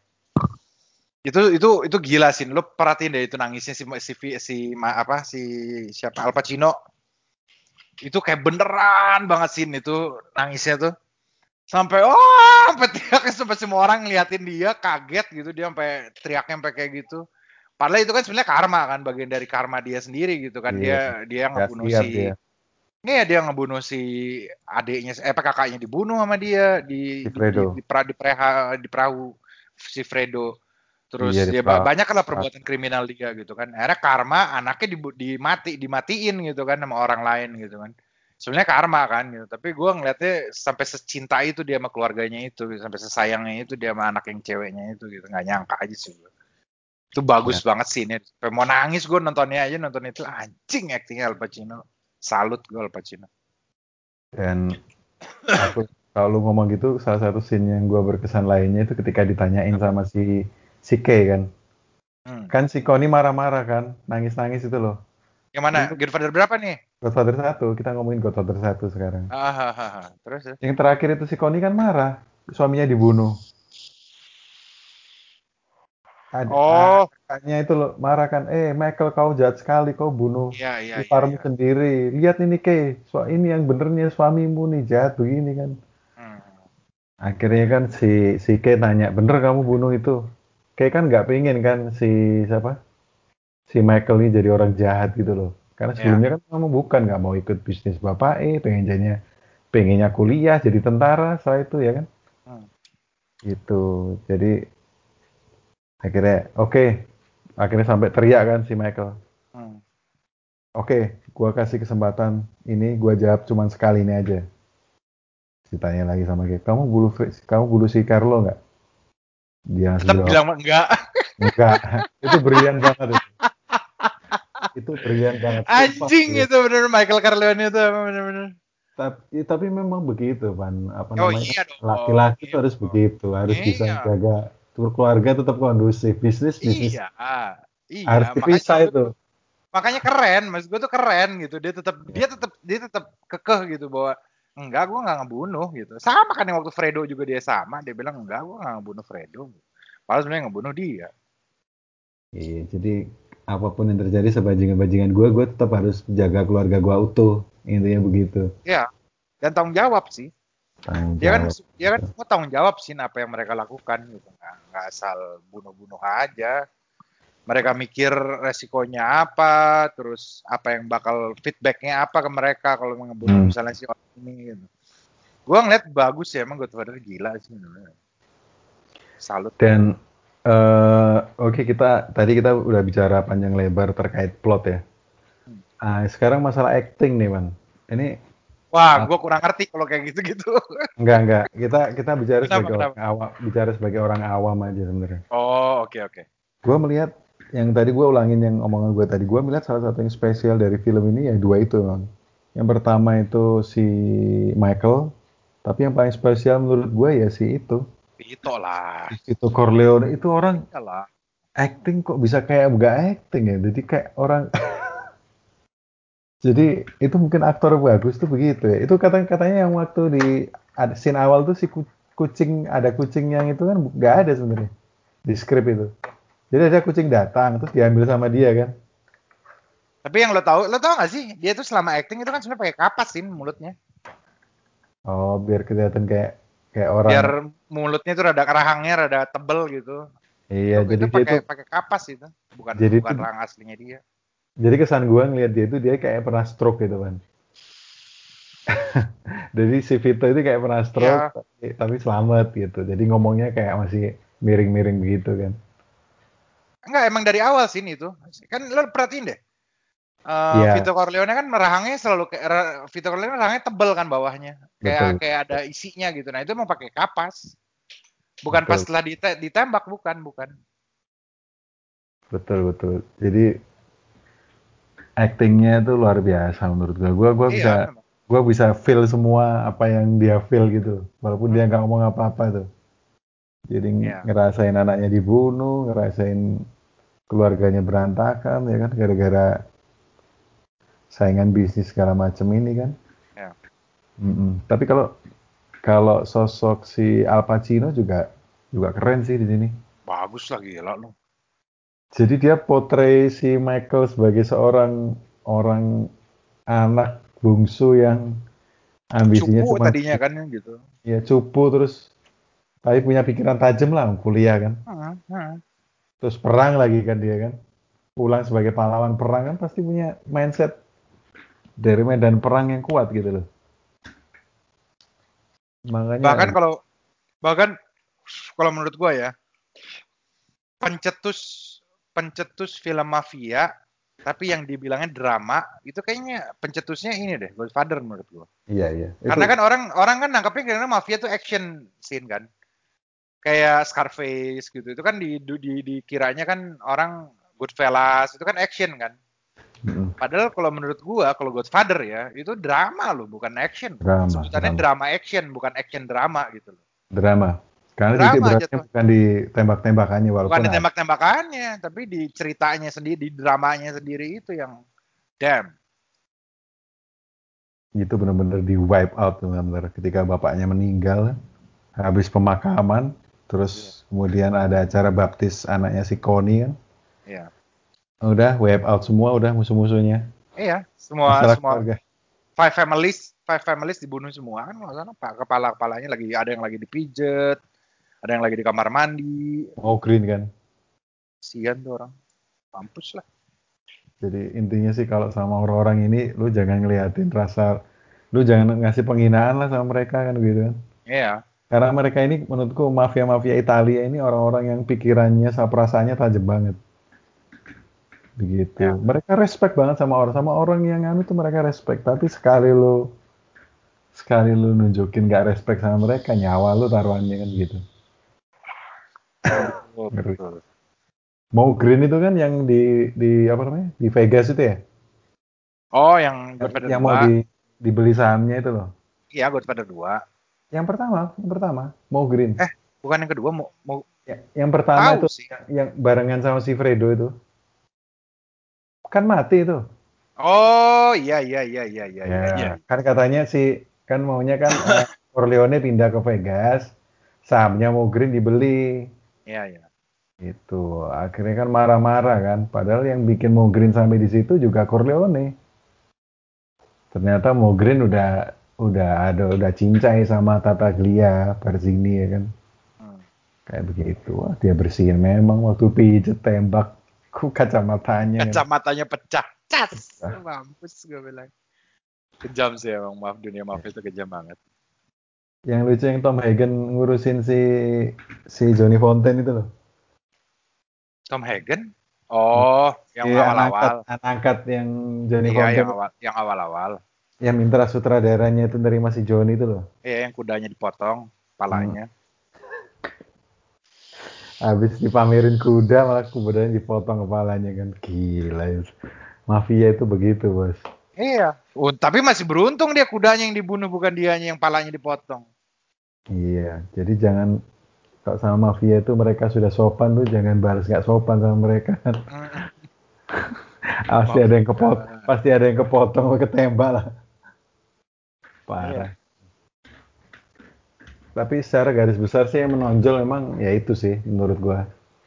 Itu itu itu gila sih. Lo perhatiin deh itu nangisnya si si si, si ma- apa si siapa Al Pacino. Itu kayak beneran banget sih itu nangisnya tuh sampai oh sampai teriaknya sampai semua orang ngeliatin dia kaget gitu dia sampai teriaknya sampai kayak gitu padahal itu kan sebenarnya karma kan bagian dari karma dia sendiri gitu kan Iya. dia dia ngebunuh siap si dia. Iya dia ngebunuh si adiknya eh apa kakaknya dibunuh sama dia di Si di, Fredo. di, di, pra- di, preha- di perahu si Fredo terus Iya, di dia perahu. ba- banyak lah perbuatan kriminal dia gitu kan akhirnya karma anaknya dibu- dimati dimatiin gitu kan sama orang lain gitu kan sebenarnya karma kan gitu tapi gue ngeliatnya sampai secinta itu dia sama keluarganya itu sampai sesayangnya itu dia sama anak yang ceweknya itu gitu nggak nyangka aja sih gue itu bagus Ya. banget sih ini mau nangis gue nontonnya aja nonton itu anjing actingnya Al Pacino salut gue Al Pacino Dan aku kalau ngomong gitu, salah satu scene yang gua berkesan lainnya itu ketika ditanyain sama si si Kay kan. Hmm. Kan si Connie marah-marah kan, nangis-nangis itu loh. Yang mana? Godfather berapa nih? Godfather 1, kita ngomongin Godfather 1 sekarang. Ah, ah, ah, ah. Terus ya? Yang terakhir itu si Connie kan marah, suaminya dibunuh. Ada, Oh, kakaknya itu loh marah kan, eh Michael kau jahat sekali, kau bunuh iya iya iya. iparmu iya. sendiri. Lihat ini Kay, so, ini yang benernya suamimu nih jahat begini kan. Hmm. Akhirnya kan si si Kay tanya, bener kamu bunuh itu? Kay kan nggak pengen kan si siapa? Si Michael ini jadi orang jahat gitu loh. Karena Ya. sebelumnya kan kamu bukan nggak mau ikut bisnis bapak eh pengen jadinya pengennya kuliah jadi tentara setelah itu ya kan? Hmm. Gitu. Jadi akhirnya oke, akhirnya sampai teriak kan si Michael. Hmm. Oke, gua kasih kesempatan ini, gua jawab cuman sekali ini aja. Ditanya lagi sama Kay, kamu bunuh kamu bunuh si Carlo nggak? Dia Tetap jawab, bilang enggak. Enggak, itu brilian banget itu. Itu brilian banget. Anjing itu bener Michael Corleone itu bener-bener. Tapi, tapi memang begitu, Pan. Apa Oh namanya? iya. Laki-laki Iya tuh harus dong. begitu, harus bisa Iya. jaga keluarga tetap kondusif, bisnis bisnis Iya. Iya, harus dipisah makanya itu. makanya keren, mas gue tuh keren gitu. Dia tetap dia tetap dia tetap kekeh gitu bahwa enggak gue nggak ngebunuh gitu. Sama kan yang waktu Fredo juga dia sama, dia bilang enggak gue nggak ngebunuh Fredo. Padahal sebenarnya ngebunuh dia. Iya, jadi apa pun yang terjadi sebajingan-bajingan gue, gue tetap harus jaga keluarga gue utuh. Intinya begitu. Iya. Dan tanggung jawab sih. Tanggung Dia kan dia kan semua tanggung jawab sih apa yang mereka lakukan gitu. Nggak, nggak asal bunuh-bunuh aja. Mereka mikir resikonya apa, terus apa yang bakal feedbacknya apa ke mereka kalau ngebunuh Hmm. misalnya si orang ini gitu. Gua ngeliat bagus ya emang Godfather gila sih sebenarnya. Salut. Dan eh, oke kita tadi kita udah bicara panjang lebar terkait plot ya. Hmm. Ah, sekarang masalah acting nih, man. Ini Wah, gua kurang ngerti kalau kayak gitu-gitu. enggak enggak. Kita kita bicara Kenapa, sebagai orang awam, bicara sebagai orang awam aja sebenarnya. Oh, oke oke. Gue melihat yang tadi gue ulangin yang omongan gue tadi. Gue melihat salah satu yang spesial dari film ini ya dua itu, man. Yang pertama itu si Michael, tapi yang paling spesial menurut gue ya si itu, Itu lah. itu Corleone itu orang Iyalah. acting kok bisa kayak enggak acting ya jadi kayak orang jadi itu mungkin aktor bagus tuh begitu ya itu kata katanya yang waktu di ada scene awal tuh si ku- kucing ada kucing yang itu kan nggak ada sebenarnya di skrip itu. Jadi ada kucing datang terus diambil sama dia kan. Tapi yang lo tahu, lo tahu gak sih? Dia tuh selama acting itu kan sebenarnya pakai kapas sih mulutnya. Oh, biar kelihatan kayak kayak orang. Biar mulutnya tuh rada rahangnya rada tebel gitu. Iya, itu, jadi itu dia pakai tuh pakai kapas itu. Bukan Jadi bukan tuh- rahang aslinya dia. Jadi kesan gua ngeliat dia itu dia kayak pernah stroke gitu kan. jadi si Vito itu kayak pernah stroke Iya. tapi, tapi selamat gitu. Jadi ngomongnya kayak masih miring-miring begitu kan. Enggak, emang dari awal sih ini tuh. Kan lo perhatiin deh. Eh, Iya. Vito Corleone kan rahangnya selalu kayak Vito Corleone rahangnya tebel kan bawahnya. Kayak Betul. kayak ada isinya gitu. Nah, itu emang pakai kapas. Bukan Betul. pas setelah dite- ditembak bukan, bukan. Betul betul. Jadi actingnya itu luar biasa menurut gua. Gua gua bisa Iya, gua bisa feel semua apa yang dia feel gitu. Walaupun dia nggak ngomong apa-apa tuh. Jadi Iya. ngerasain anaknya dibunuh, ngerasain keluarganya berantakan ya kan gara-gara saingan bisnis segala macam ini kan. Iya. Mm-mm. Tapi kalau kalau sosok si Al Pacino juga juga keren sih di sini. Bagus lah gila lo. Jadi dia portray si Michael sebagai seorang orang anak bungsu yang ambisinya Cupu cuma tadinya kan gitu. ya cupu terus tapi punya pikiran tajam lah kuliah kan. Hmm, hmm. Terus perang lagi kan dia kan. Pulang sebagai pahlawan perang kan pasti punya mindset dari medan perang yang kuat gitu loh. Makanya Bahkan kalau bahkan kalau menurut gua ya pencetus pencetus film mafia tapi yang dibilangnya drama itu kayaknya pencetusnya ini deh Godfather menurut gua. iya iya. Itu- Karena kan orang orang kan nangkapnya karena mafia tuh action scene kan. Kayak Scarface gitu. Itu kan di, di dikiranya kan orang Goodfellas itu kan action kan. Mm-mm. Padahal kalau menurut gua kalau Godfather ya itu drama loh bukan action. Drama, Sebutannya drama. drama action bukan action drama gitu loh. drama. Karena Drama titik beratnya bukan di tembak-tembakannya walaupun Bukan di tembak-tembakannya, tapi di ceritanya sendiri, di dramanya sendiri itu yang damn. itu benar-benar di wipe out benar-benar ketika bapaknya meninggal habis pemakaman terus kemudian ada acara baptis anaknya si Connie kan? Iya. udah wipe out semua udah musuh-musuhnya. Iya, semua Masalah semua. keluarga. Five families, five families dibunuh semua kan? Nggak sana pak kepala kepalanya lagi ada yang lagi dipijet, ada yang lagi di kamar mandi, mau green kan? Sian tuh orang, mampus lah. jadi intinya sih kalau sama orang-orang ini lu jangan ngeliatin rasa lu jangan ngasih penghinaan lah sama mereka kan gitu kan? Iya, karena mereka ini menurutku mafia-mafia Italia ini orang-orang yang pikirannya sama perasaannya tajam banget. Begitu. Ya. mereka respect banget sama orang. Sama orang yang anu tuh mereka respect. Tapi sekali lu sekali lu nunjukin gak respect sama mereka nyawa lu taruhannya kan gitu Ngeri. mau green itu kan yang di di apa namanya di Vegas itu ya Oh, yang Godfather yang 2. mau di dibeli sahamnya itu loh Iya, Godfather 2. yang pertama yang pertama mau green Eh, bukan yang kedua, mau, mau Ya, yang pertama itu sih. yang barengan sama si Fredo itu kan mati itu Oh, iya, iya, iya, iya, iya, Ya, iya. iya. kan katanya si kan maunya kan eh, Corleone pindah ke Vegas, sahamnya mau Green dibeli. Iya, iya. Itu akhirnya kan marah-marah kan, padahal yang bikin mau Green sampai di situ juga Corleone. Ternyata mau Green udah udah ada udah cincai sama Tata Glia, Barzini ya kan. Hmm. Kayak begitu. Wah, dia bersihin memang waktu pijet tembak ku kacamatanya. Kacamatanya pecah. Cas. Mampus gue bilang. Kejam sih emang maaf dunia maaf itu kejam banget. Yang lucu yang Tom Hagen ngurusin si si Johnny Fontaine itu loh. Tom Hagen? Oh, yang Iya, awal-awal. anak angkat, angkat yang Johnny Iya, Fontaine yang awal, yang awal-awal. yang minta sutradaranya itu dari masih Johnny itu loh. Iya, yang kudanya dipotong kepalanya. Habis dipamerin kuda malah kudanya dipotong kepalanya kan. Gila. Mafia itu begitu, Bos. Iya. Tapi masih beruntung dia kudanya yang dibunuh bukan dianya yang palanya dipotong. Iya, jadi jangan kalau sama mafia itu mereka sudah sopan tuh jangan balas nggak sopan sama mereka. Pasti ada yang kepot, pasti ada yang kepotong atau ketembak lah. Parah. Tapi secara garis besar sih yang menonjol memang ya itu sih menurut gua.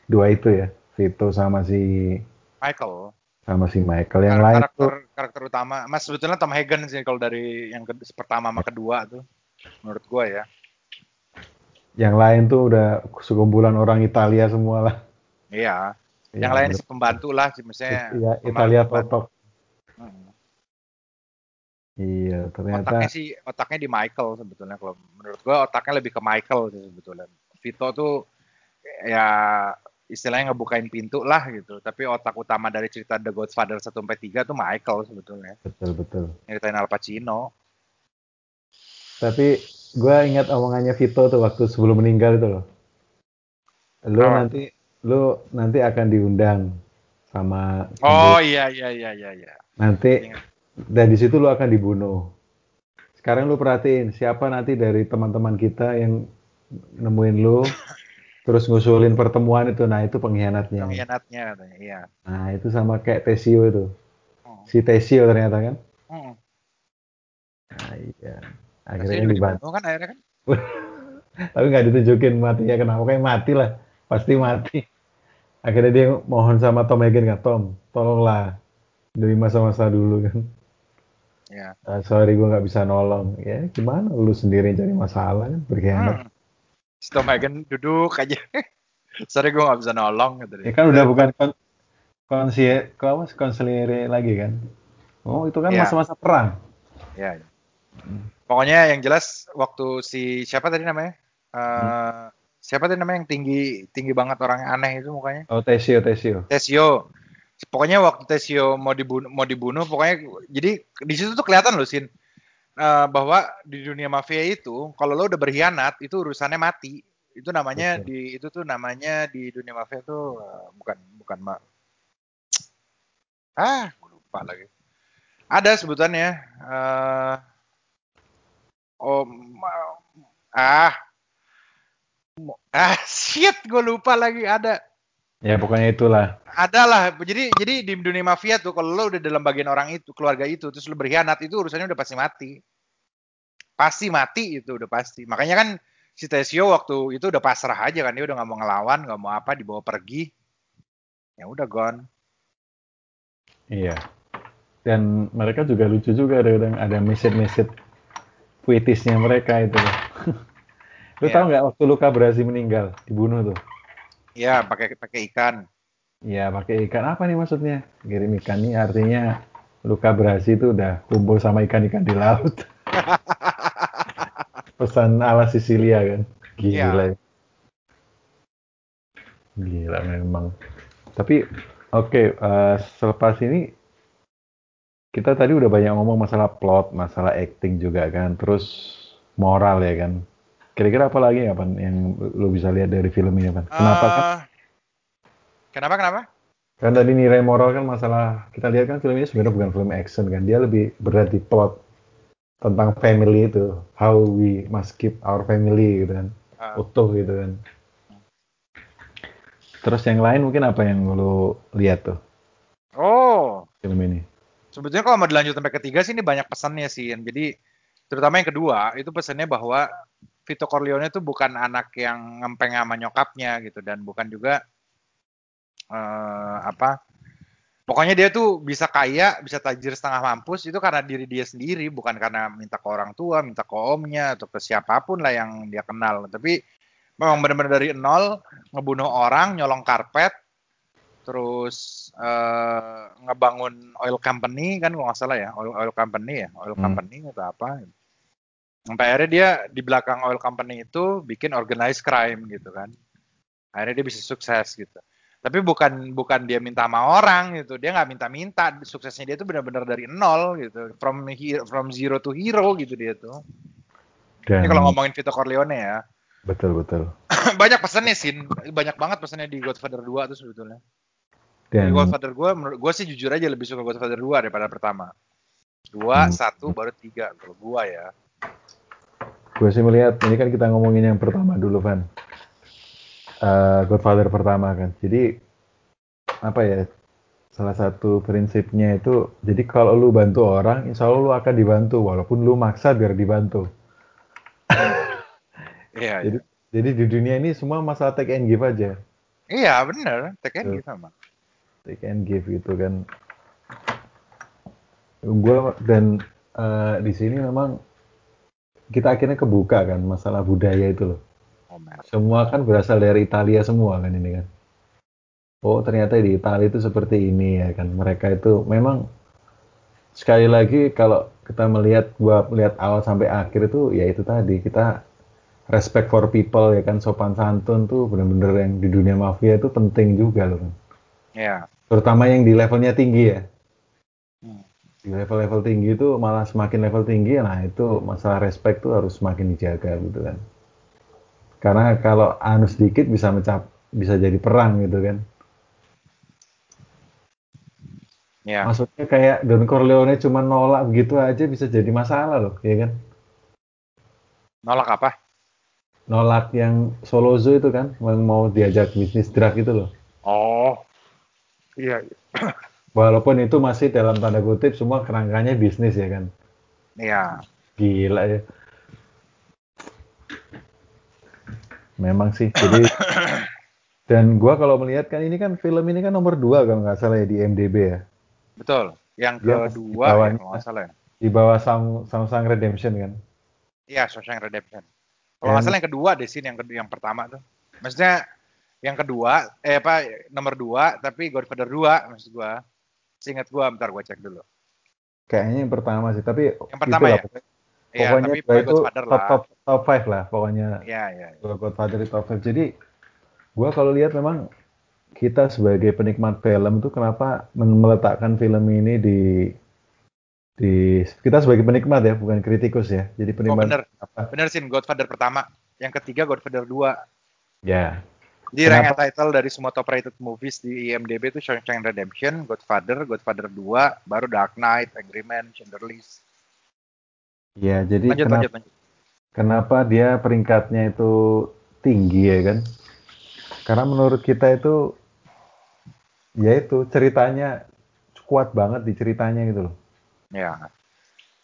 dua itu ya, Vito sama si Michael. sama si Michael. Yang Kar- lain karakter tuh karakter utama. Mas sebetulnya Tom Hagen sih kalau dari yang ke- pertama sama kedua tuh menurut gua ya. Yang lain tuh udah sekumpulan orang Italia semua lah. Iya. Ya, yang lain sih pembantu lah misalnya. Iya, Italia totok. Hmm. Iya, ternyata Otaknya sih otaknya di Michael sebetulnya kalau menurut gua otaknya lebih ke Michael sih sebetulnya. Vito tuh ya istilahnya ngebukain pintu lah gitu. Tapi otak utama dari cerita The Godfather 1 sampai 3 tuh Michael sebetulnya. betul betul. Nyeritain Al Pacino. Tapi gue ingat omongannya Vito tuh waktu sebelum meninggal itu loh. Lu Apa? nanti lu nanti akan diundang sama Oh iya iya iya iya iya. nanti dan di situ lu akan dibunuh. Sekarang lu perhatiin siapa nanti dari teman-teman kita yang nemuin lu terus ngusulin pertemuan itu. Nah, itu pengkhianatnya. Pengkhianatnya katanya. Iya. Nah, itu sama kayak Tesio itu. Oh. Si Tesio ternyata kan. Hmm. Nah, iya. Akhirnya dibantu. dibunuh kan akhirnya kan. Tapi nggak ditunjukin matinya kenapa. Kayak mati lah. Pasti mati. Akhirnya dia mohon sama Tom Hagen kan. Tom, tolonglah. Dari masa-masa dulu kan. Iya. "Ah, sorry gue nggak bisa nolong. Ya gimana lu sendiri cari masalah kan. Berkhianat. Hmm. Si Tom Hagen duduk aja. Sorry gue gak bisa nolong gitu. Ya kan udah bukan kon konsie, kau apa, konseliere lagi kan. Oh itu kan Iya. masa-masa perang. Ya, ya. Pokoknya yang jelas waktu si siapa tadi namanya? Eh, Hmm. Siapa tadi namanya yang tinggi tinggi banget orang aneh itu mukanya? Oh Tesio, Tesio. Tesio. Pokoknya waktu Tesio mau dibunuh, mau dibunuh, pokoknya jadi di situ tuh kelihatan loh sin eh, bahwa di dunia mafia itu kalau lo udah berkhianat itu urusannya mati. Itu namanya Betul. di itu tuh namanya di dunia mafia tuh eh, bukan bukan ma ah gue lupa lagi. Ada sebutannya eh oh ah. Ah shit gue lupa lagi ada. Ya pokoknya itulah. ada lah jadi jadi di dunia mafia tuh kalau lo udah dalam bagian orang itu keluarga itu terus lo berkhianat itu urusannya udah pasti mati. Pasti mati itu udah pasti. Makanya kan si Tesio waktu itu udah pasrah aja kan dia udah nggak mau ngelawan nggak mau apa dibawa pergi. Ya udah gone. Iya. Dan mereka juga lucu juga ada ada message-message puitisnya mereka itu. Lu Iya. tahu nggak waktu Luka Brasi meninggal, dibunuh tuh? ya pakai pakai ikan Iya, pakai ikan apa nih maksudnya? Kirim ikan nih artinya Luka Brasi itu udah kumpul sama ikan-ikan di laut. Pesan ala Sisilia kan. Gila. Iya. Gila memang. Tapi oke, eh, selepas ini kita tadi udah banyak ngomong masalah plot, masalah acting juga kan, terus moral ya kan. Kira-kira apa lagi ya Pan yang lu bisa lihat dari film ini Pan? Kenapa kan? Eh, kenapa kenapa Kan tadi nilai moral kan masalah kita lihat kan film ini sebenarnya bukan film action kan, dia lebih berat di plot tentang family itu, how we must keep our family gitu kan, Eh, utuh gitu kan. Terus yang lain mungkin apa yang lu lihat tuh oh film ini? Sebetulnya kalau mau dilanjut sampai ketiga sih ini banyak pesannya sih jadi terutama yang kedua itu pesannya bahwa Vito Corleone itu bukan anak yang ngempeng sama nyokapnya gitu dan bukan juga eh, apa pokoknya dia tuh bisa kaya bisa tajir setengah mampus itu karena diri dia sendiri bukan karena minta ke orang tua minta ke omnya atau ke siapa pun lah yang dia kenal. Tapi memang benar-benar dari nol ngebunuh orang nyolong karpet terus eh, ngebangun oil company kan kalau nggak salah ya oil oil company ya oil Hmm. company atau apa. Sampai akhirnya dia di belakang oil company itu bikin organized crime gitu kan. Akhirnya dia bisa sukses gitu. Tapi bukan bukan dia minta sama orang gitu dia nggak minta-minta. Suksesnya dia tuh benar-benar dari nol gitu from he- from zero to hero gitu dia tuh. Dan ini kalau ngomongin Vito Corleone ya. Betul betul. banyak pesannya sih banyak banget pesannya di Godfather 2 tuh sebetulnya Dan Godfather gue menurut gue sih jujur aja lebih suka Godfather 2 daripada pertama dua Hmm. satu baru tiga kalau gua ya gue sih melihat ini kan kita ngomongin yang pertama dulu Van. Eh, Godfather pertama kan. Jadi apa ya? Salah satu prinsipnya itu jadi kalau lu bantu orang, insya Allah lu akan dibantu walaupun lu maksa biar dibantu. iya Jadi jadi di dunia ini semua masalah take and give aja. Iya bener, take and give sama. Take and give gitu kan. Gue dan eh, di sini memang kita akhirnya kebuka kan masalah budaya itu loh. Oh, semua kan berasal dari Italia semua kan ini kan. Oh ternyata di Italia itu seperti ini ya kan. Mereka itu memang sekali lagi kalau kita melihat gua melihat awal sampai akhir itu ya itu tadi kita respect for people ya kan. Sopan santun tuh bener-bener yang di dunia mafia itu penting juga loh kan Iya. terutama yang di levelnya tinggi ya Hmm. di level-level tinggi itu malah semakin level tinggi nah itu masalah respect tuh harus semakin dijaga gitu kan karena kalau anu sedikit bisa mencap bisa jadi perang gitu kan Iya. maksudnya kayak Don Corleone cuma nolak begitu aja bisa jadi masalah loh ya kan Nolak apa? nolak yang Solozo itu kan yang mau diajak bisnis drug itu loh Oh. Iya. walaupun itu masih dalam tanda kutip semua kerangkanya bisnis ya kan Iya. Gila ya. Memang sih. Jadi dan gua kalau melihat kan ini kan film ini kan nomor dua kalau nggak salah ya di MDB ya. Betul. Yang kedua di ya, bawahnya. kalau nggak salah ya. Di bawah Sam Samsung Redemption kan. Iya, Shawshank Redemption. Kalau nggak salah yang kedua deh sih, yang kedua, yang pertama tuh. Maksudnya yang kedua, eh apa, nomor dua, tapi Godfather 2 maksud gua. Seingat gua, bentar gua cek dulu. Kayaknya yang pertama sih, tapi Yang pertama ya? pokoknya- Iya, pokoknya tapi dua pokoknya itu Godfather top top top five lah pokoknya Iya, iya. iya. dua Godfather di top five. Jadi gua kalau lihat memang kita sebagai penikmat film tuh kenapa meletakkan film ini di di kita sebagai penikmat ya bukan kritikus ya jadi Oh, penikmat bener. apa Bener sih, Godfather pertama. Yang ketiga Godfather 2. ya Rank Kenapa? title dari semua top rated movies di IMDb itu Shawshank Redemption, Godfather, Godfather 2, baru Dark Knight, Angry Man, Schindler's List. ya jadi Lanjut, kenapa lanjut, lanjut. kenapa dia peringkatnya itu tinggi ya kan karena menurut kita itu ya itu ceritanya kuat banget di ceritanya gitu loh Ya,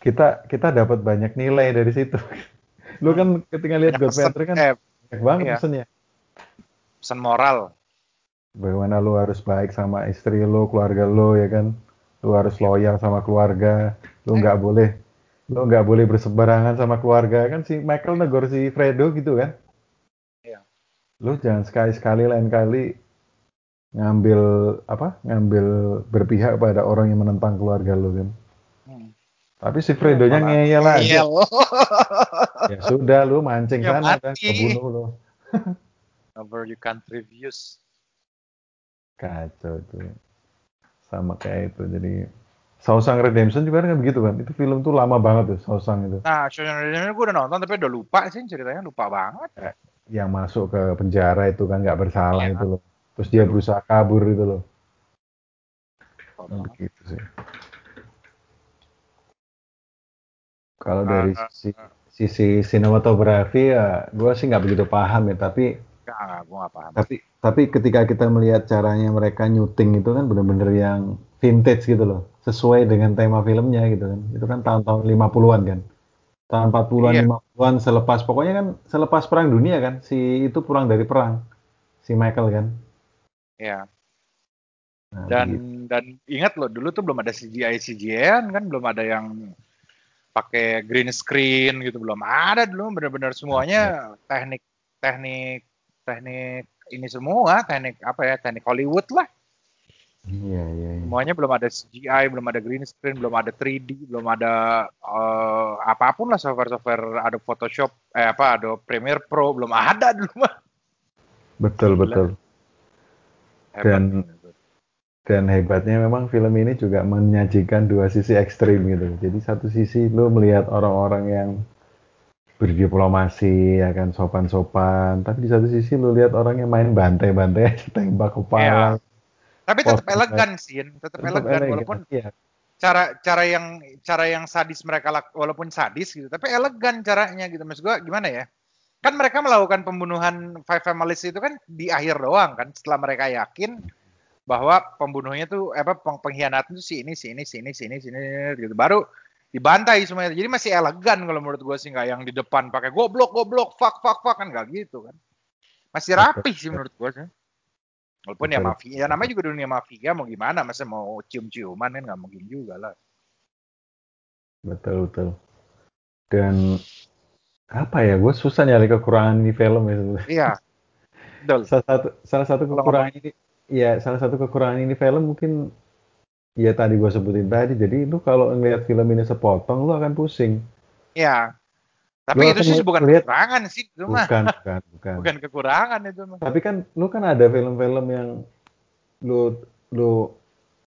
kita kita dapat banyak nilai dari situ lu kan ketika lihat Godfather kan eh, banyak banget iya. pesennya pesan moral. bagaimana lu harus baik sama istri lu keluarga lu ya kan? Lu harus loyal sama keluarga. Lu nggak boleh lu nggak boleh berseberangan sama keluarga. Kan si Michael negor si Fredo gitu kan? Iya. lu jangan sekali-sekali lain kali ngambil apa? Ngambil berpihak pada orang yang menentang keluarga lu kan? Hmm. tapi si Fredonya malah ngeyel aja. ya sudah lu mancing Ya sana dah mati. kebunuh lu Over you can't refuse. kacau tuh. Sama kayak itu jadi Shawshank Redemption juga kan begitu kan? Itu film tuh lama banget tuh Shawshank itu. Nah, Shawshank Redemption gue udah nonton tapi udah lupa sih ceritanya lupa banget. yang masuk ke penjara itu kan nggak bersalah Iya. itu loh. Terus dia berusaha kabur itu loh. Nah, begitu sih. Kalau dari sisi sisi sinematografi ya gue sih nggak begitu paham ya tapi Enggak, enggak, gue gak paham. tapi tapi ketika kita melihat caranya mereka nyuting itu kan bener-bener yang vintage gitu loh sesuai dengan tema filmnya gitu kan itu kan tahun-tahun 50-an kan tahun 40-an Iya. 50-an selepas pokoknya kan selepas perang dunia kan si itu pulang dari perang si Michael kan Iya. Nah, Dan begitu. dan ingat loh dulu tuh belum ada CGI CGI kan belum ada yang pakai green screen gitu belum ada dulu benar-benar semuanya teknik teknik teknik ini semua teknik apa ya teknik Hollywood lah iya iya iya. semuanya belum ada CGI belum ada green screen belum ada 3D belum ada eh, apa pun lah software-software ada Photoshop eh apa ada Premiere Pro belum ada dulu mah betul Gila. betul Hebat. Dan- dan hebatnya memang film ini juga menyajikan dua sisi ekstrim gitu. Jadi satu sisi lo melihat orang-orang yang berdiplomasi, ya kan sopan-sopan, tapi di satu sisi lo lihat orang yang main bantai-bantai tembak kepala. tapi tetap elegan sih tetap elegan walaupun Iya, cara cara yang cara yang sadis mereka walaupun sadis gitu tapi elegan caranya gitu. Maksud gua gimana ya? Kan mereka melakukan pembunuhan five families itu kan di akhir doang kan setelah mereka yakin bahwa pembunuhnya tuh apa peng- pengkhianat itu si ini si ini si ini si ini si ini gitu. Baru dibantai semuanya jadi masih elegan kalau menurut gua sih nggak yang di depan pakai goblok goblok fuck fuck fuck kan nggak gitu kan masih rapi sih menurut gua sih Walaupun ya mafia, ya namanya juga dunia mafia mau gimana, masa mau cium-ciuman kan nggak mungkin juga lah. Betul betul. Dan apa ya, gue susah nyari kekurangan di film ya sebenarnya. Iya, betul. Salah satu salah satu kekurangan ini, ya salah satu kekurangan ini film mungkin ya tadi gue sebutin tadi. Jadi itu kalau ngeliat film ini sepotong, lu akan pusing. Iya. Tapi Lu itu sih bukan lihat- kekurangan sih, itu mah. Bukan, bukan, bukan. Bukan kekurangan itu mah. Tapi kan lu kan ada film-film yang lu lu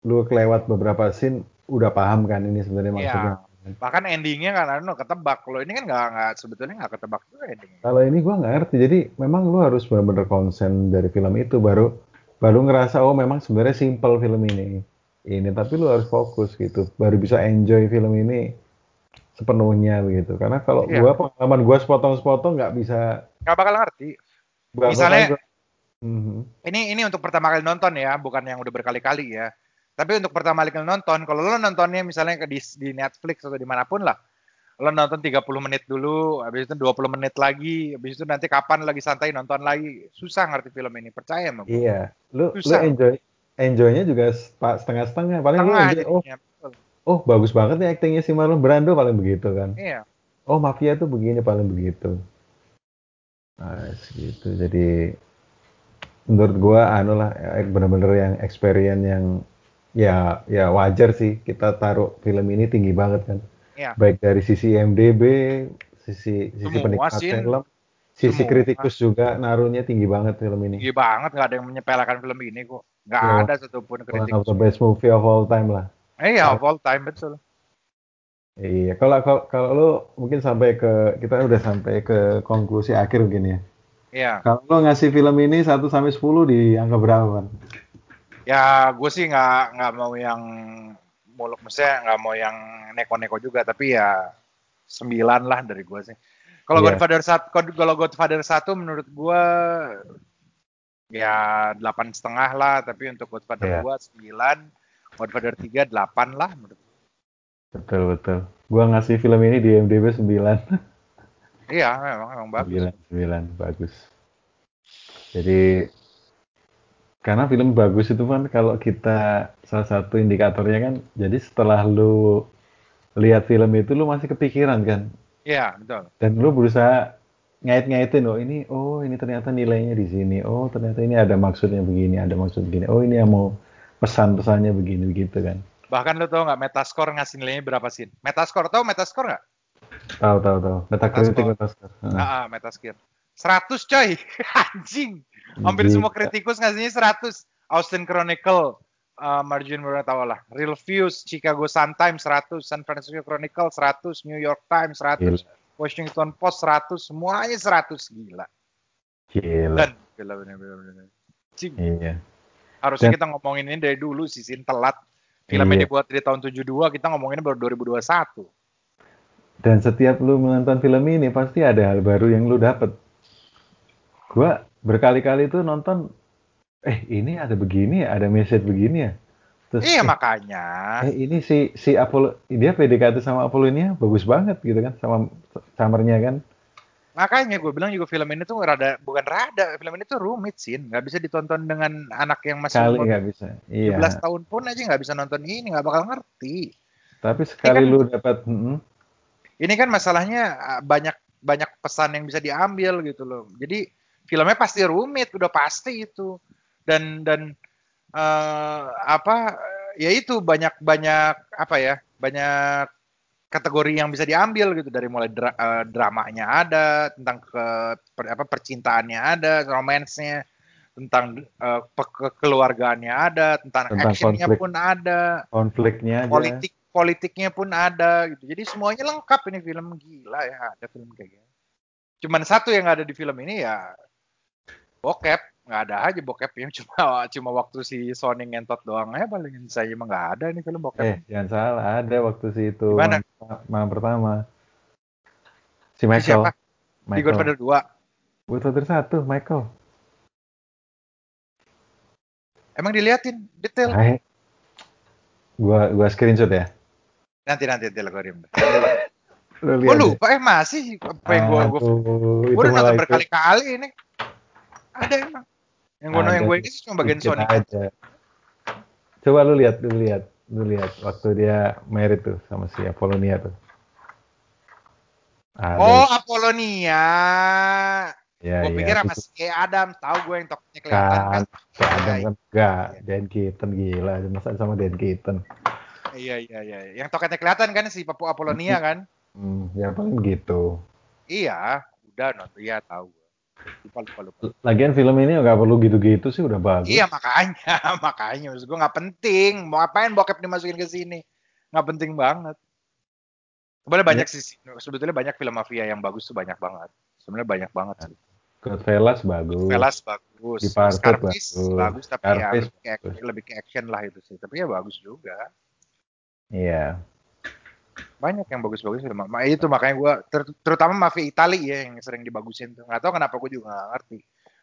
lu kelewat beberapa scene udah paham kan ini sebenarnya Iya. maksudnya. Bahkan endingnya kan anu ketebak. Kalau ini kan nggak nggak sebetulnya nggak ketebak juga endingnya. Kalau ini gua nggak ngerti. Jadi memang lu harus benar-benar konsen dari film itu baru baru ngerasa oh memang sebenarnya simple film ini. Ini tapi lu harus fokus gitu. Baru bisa enjoy film ini sepenuhnya begitu. Karena kalau Iya. gua pengalaman gua sepotong-sepotong nggak bisa Nggak bakal ngerti. gua- Misalnya- gua- Mhm. Ini ini untuk pertama kali nonton ya, bukan yang udah berkali-kali ya. Tapi untuk pertama kali nonton, kalau lo nontonnya misalnya di, di Netflix atau di mana pun lah, lo nonton 30 menit dulu, habis itu 20 menit lagi, habis itu nanti kapan lagi santai nonton lagi, susah ngerti film ini, percaya sama gue. Iya, lu lu Susah. enjoy enjoynya juga setengah-setengah. Paling Tengah enjoy, oh oh bagus banget nih aktingnya si Marlon Brando paling begitu kan. Iya. Oh mafia tuh begini paling begitu. Nah, gitu. Jadi menurut gua anu lah eh, bener-bener yang experience yang ya ya wajar sih kita taruh film ini tinggi banget kan. Iya. Baik dari sisi IMDb, sisi sisi Semua penikmat film, sisi Semua. kritikus juga naruhnya tinggi banget film ini. Tinggi banget, nggak ada yang menyepelekan film ini kok. Nggak Iya. ada satupun One kritik. of the best movie of all time lah. Eh, ya, of all time, betul. Iya, kalau kalau kalau lu mungkin sampai ke kita udah sampai ke konklusi akhir mungkin ya. Iya. Kalau lu ngasih film ini 1 sampai 10 di angka berapa, Pan? Ya, gue sih nggak nggak mau yang muluk, maksudnya nggak mau yang neko-neko juga, tapi ya sembilan lah dari gue sih. Kalau Iya. Godfather satu, kalau Godfather satu menurut gue ya delapan setengah lah, tapi untuk Godfather Iya. dua sembilan, Godfather tiga delapan lah menurut. Betul, betul. Gua ngasih film ini di IMDb 9. Iya, memang memang bagus. 9, 9, bagus. Jadi karena film bagus itu kan kalau kita salah satu indikatornya kan jadi setelah lu lihat film itu lu masih kepikiran kan Iya, betul. dan lu berusaha ngait-ngaitin oh ini oh ini ternyata nilainya di sini oh ternyata ini ada maksudnya begini ada maksud begini oh ini yang mau pesan-pesannya begini begitu kan Bahkan lu tau nggak Metascore ngasih nilainya berapa sih? Metascore tau Metascore nggak? tahu tahu tahu Metacritic Metascore. Ah, ah, Metascore. 100 coy. Anjing. Hampir semua kritikus ngasihnya 100. Austin Chronicle, uh, Margin lah. Real Views, Chicago Sun-Times 100, San Francisco Chronicle 100, New York Times 100, Gila. Washington Post 100, semuanya 100 gila. Gila. Dan gila bener-bener. Cing. Iya. Harusnya Dan- kita ngomongin ini dari dulu sih, Sin telat. Filmnya Iya. dibuat di tahun 72, kita ngomonginnya baru 2021. Dan setiap lu menonton film ini pasti ada hal baru yang lu dapet. Gua berkali-kali tuh nonton, eh ini ada begini ya, ada message begini ya. Terus Iya eh, makanya. eh, ini si si Apollo dia PDKT sama Apollo ini bagus banget gitu kan sama summernya kan. Makanya gue bilang juga film ini tuh rada bukan rada, film ini tuh rumit sih, nggak bisa ditonton dengan anak yang masih Sekali umur bisa. Iya. 17 tahun pun aja nggak bisa nonton ini, nggak bakal ngerti. Tapi sekali kan- lu dapat, mm, Ini kan masalahnya ah, banyak banyak pesan yang bisa diambil gitu loh. Jadi filmnya pasti rumit, udah pasti itu. Dan dan eh, apa ya itu banyak banyak apa ya banyak kategori yang bisa diambil gitu. Dari mulai dra- eh, dramanya ada tentang ke per- apa percintaannya ada romansnya tentang pe- kekeluargaannya ada tentang, Tentang actionnya konflik. pun ada konfliknya aja. politik politiknya pun ada gitu. Jadi semuanya lengkap ini film. Gila ya ada film kayak gini. Cuman satu yang ada di film ini ya bokep nggak ada aja bokepnya cuma cuma waktu si Sony ngentot doang ya paling saya emang nggak ada nih film bokep Eh, jangan salah, ada waktu si itu Gimana? malam, pertama. Si Si Michael. siapa di Michael. Godfather 2 Godfather satu, Michael. emang diliatin detail Hai. Gua gua screenshot ya. nanti nanti telegram Lu gue lihat deh. lupa eh masih apa yang gue gue Aduh, gue itu udah nonton berkali-kali ini ada emang Yang gue yang gue ini cuma bagian Sonic. aja. Coba lu lihat, lu lihat, lu lihat waktu dia married tuh sama si Apollonia tuh. Ada. Oh, Apollonia. ya, gue ya, pikir sama si Adam, tahu gue yang topnya kelihatan kan. Si Adam kan enggak, Iya. Dan Keaton gila, masa sama Dan Keaton. Iya, iya, iya. Yang toketnya kelihatan kan si Papu Apollonia kan? Hmm, ya paling gitu. Iya, udah nonton. Iya, tahu. Lupa, lupa, lupa. Lagian film ini nggak perlu gitu-gitu sih udah bagus. Iya, makanya. makanya. Maksud gue nggak penting. Mau ngapain bokep dimasukin ke sini? Nggak penting banget. Sebenarnya Iya. banyak sih. Sebetulnya banyak film mafia yang bagus tuh banyak banget. Sebenarnya banyak banget sih. Goodfellas bagus. Velas bagus. Departed Scarface bagus. bagus. tapi ya Scarface lebih ke, bagus. lebih ke action lah itu sih. Tapi ya bagus juga. Iya. Banyak yang bagus-bagus film. Ma- Itu makanya gue, terutama mafia Itali ya yang sering dibagusin tuh. Nggak tahu kenapa gue juga nggak ngerti.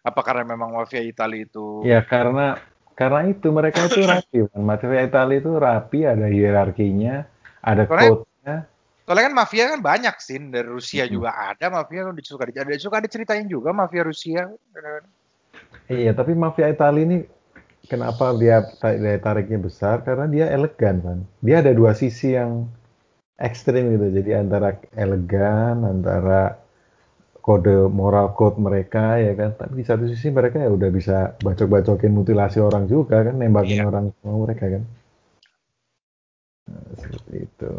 Apa karena memang mafia Itali itu Ya karena karena itu mereka itu rapi, kan. Mafia Italia itu rapi, ada hierarkinya, ada code-nya. Soalnya kan mafia kan banyak sih dari Rusia Mm-mm. juga ada mafia kan suka ada suka ada ceritain juga mafia Rusia. Iya, tapi mafia Italia ini kenapa dia daya tariknya besar? Karena dia elegan kan. Dia ada dua sisi yang ekstrim gitu. Jadi antara elegan, antara kode moral code mereka ya kan. Tapi di satu sisi mereka ya udah bisa bacok-bacokin mutilasi orang juga kan, nembakin Iya. orang semua mereka kan. Nah, seperti itu.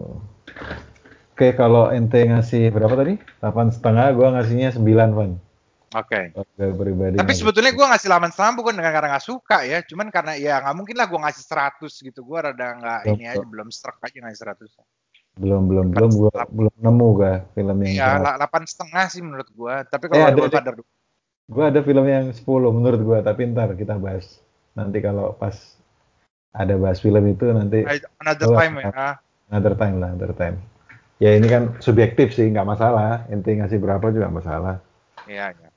Oke, kalau ente ngasih berapa tadi? 8 setengah, gua ngasihnya 9, Van. Oke. Kalau pribadi Tapi sebetulnya gue ngasih laman setengah bukan dengan karena nggak suka ya, cuman karena ya nggak mungkin lah gue ngasih 100 gitu. Gue rada nggak ini aja belum struck aja ngasih 100. Belum belum belum gua belum nemu gak film yang la- delapan setengah sih menurut gue. Tapi Eh, kalau ada ada deh. Godfather Gua ada film yang 10 menurut gua, tapi ntar kita bahas. Nanti kalau pas ada bahas film itu nanti another Oh, time ya. another time lah, another time. Ya ini kan subjektif sih, nggak masalah. Ente ngasih berapa juga masalah. Iya, iya.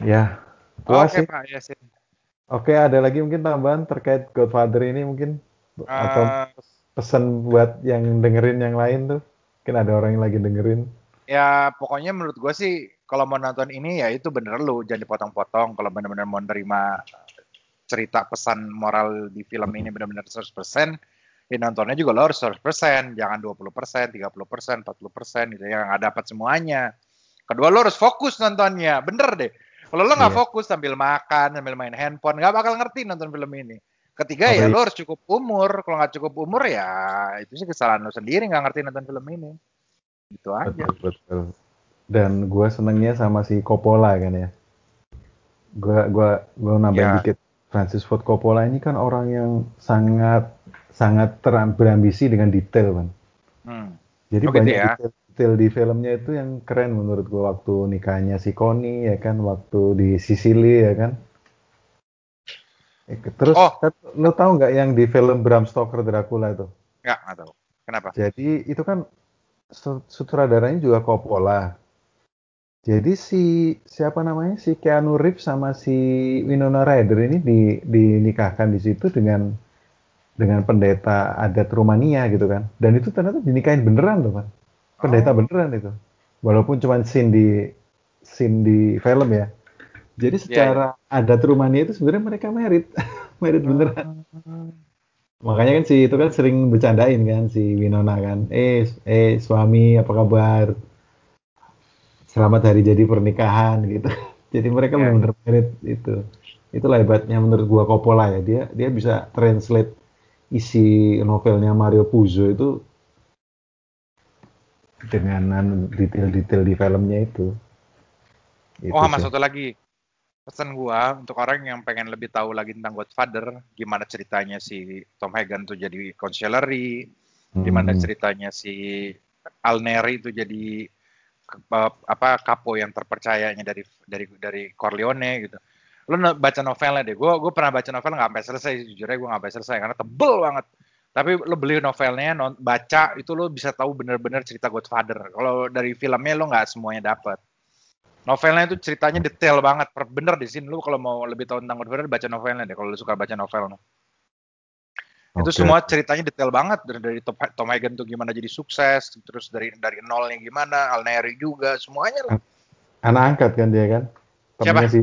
Ya, Oke sih. Pak, ya sih. Oke, ada lagi mungkin tambahan terkait Godfather ini mungkin atau Eh, pesan buat yang dengerin yang lain tuh. Mungkin ada orang yang lagi dengerin. ya pokoknya menurut gue sih kalau mau nonton ini ya itu bener lu. Jangan dipotong-potong. Kalau bener-bener mau nerima cerita pesan moral di film ini bener-bener 100% ya nontonnya juga lo harus 100% jangan 20% 30% 40% gitu ya. Nggak dapat semuanya. Kedua lo harus fokus nontonnya. Bener deh. Kalau lo nggak Iya. fokus sambil makan sambil main handphone nggak bakal ngerti nonton film ini ketiga Oh, ya lo harus cukup umur kalau nggak cukup umur ya itu sih kesalahan lo sendiri nggak ngerti nonton film ini gitu aja Betul, betul. Dan gue senengnya sama si Coppola kan ya. Gue gua gua nambahin Ya. dikit. Francis Ford Coppola ini kan orang yang sangat sangat teram- berambisi dengan detail kan. Hmm. Jadi Oh, gitu banyak ya? detail, detail di filmnya itu yang keren menurut gue waktu nikahnya si Connie ya kan, waktu di Sicily ya kan. Eh, Terus Oh. kan, lo tahu nggak yang di film Bram Stoker Dracula itu? Nggak, nggak tahu. Kenapa? Jadi itu kan su- sutradaranya juga Coppola. Jadi si siapa namanya si Keanu Reeves sama si Winona Ryder ini di, dinikahkan di situ dengan dengan pendeta adat Rumania gitu kan. Dan itu ternyata dinikahin beneran tuh kan. Pendeta Oh. beneran itu. Walaupun cuma scene di scene di film ya. Jadi Iya, secara adat Rumania itu sebenarnya mereka merit, merit beneran. Makanya kan si itu kan sering bercandain kan si Winona kan. Eh, eh suami apa kabar? Selamat hari jadi pernikahan gitu. Jadi mereka Iya. benar-benar merit itu. Itulah hebatnya menurut gua Coppola ya. Dia dia bisa translate isi novelnya Mario Puzo itu dengan anu, detail-detail di filmnya itu. Itu Oh, sama satu lagi. Pesan gua untuk orang yang pengen lebih tahu lagi tentang Godfather, gimana ceritanya si Tom Hagen tuh jadi gimana Hmm. ceritanya si Alneri itu jadi eh, apa kapo yang terpercayanya dari dari dari Corleone gitu. Lu no- baca novelnya deh. Gua gua pernah baca novel nggak sampai selesai, jujur aja gua nggak sampai selesai karena tebel banget. Tapi lu beli novelnya, non- baca itu lu bisa tahu bener-bener cerita Godfather. Kalau dari filmnya lu nggak semuanya dapet. Novelnya itu ceritanya detail banget, per- bener di sini lu kalau mau lebih tahu tentang Godfather baca novelnya deh. Kalau lu suka baca novel, itu Oke. semua ceritanya detail banget dari, dari Tom, Hagen tuh gimana jadi sukses, terus dari dari nolnya gimana, Alneri juga, semuanya lah. anak angkat kan dia kan Siapa? temennya si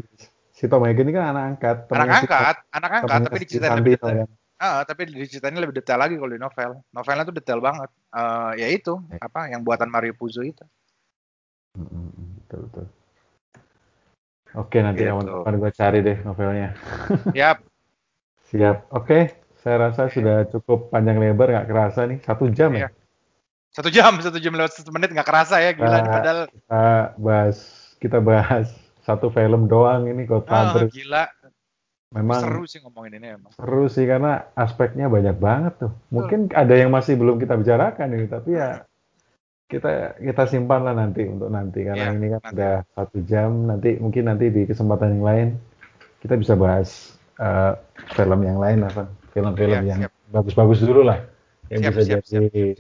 si Tom Hagen ini kan anak angkat. anak temennya si- angkat, anak angkat, temennya tapi diceritain lebih detail. soalnya. Ah, tapi diceritain lebih detail lagi kalau di novel. Novelnya tuh detail banget. Eh, ya itu Ya. apa yang buatan Mario Puzo itu. Mm, mm, mm, betul betul. Oke nanti Gitu. kawan-kawan gue cari deh novelnya. Yap, Siap. Oke, saya rasa sudah cukup panjang lebar nggak kerasa nih satu jam ya. Iya. satu jam, satu jam lewat satu menit nggak kerasa ya gila nih Ah. padahal Kita bahas kita bahas satu film doang ini ah, Godfather. gila. Memang Seru sih ngomongin ini emang. Seru sih karena aspeknya banyak banget tuh. Mungkin ada yang masih belum kita bicarakan ini, tapi ya kita kita simpan lah nanti untuk nanti karena Iya, ini kan nanti. udah satu jam. Nanti mungkin nanti di kesempatan yang lain kita bisa bahas eh, film yang lain Van. Film-film Iya, yang siap. bagus-bagus dulu lah, yang Siap, bisa siap, jadi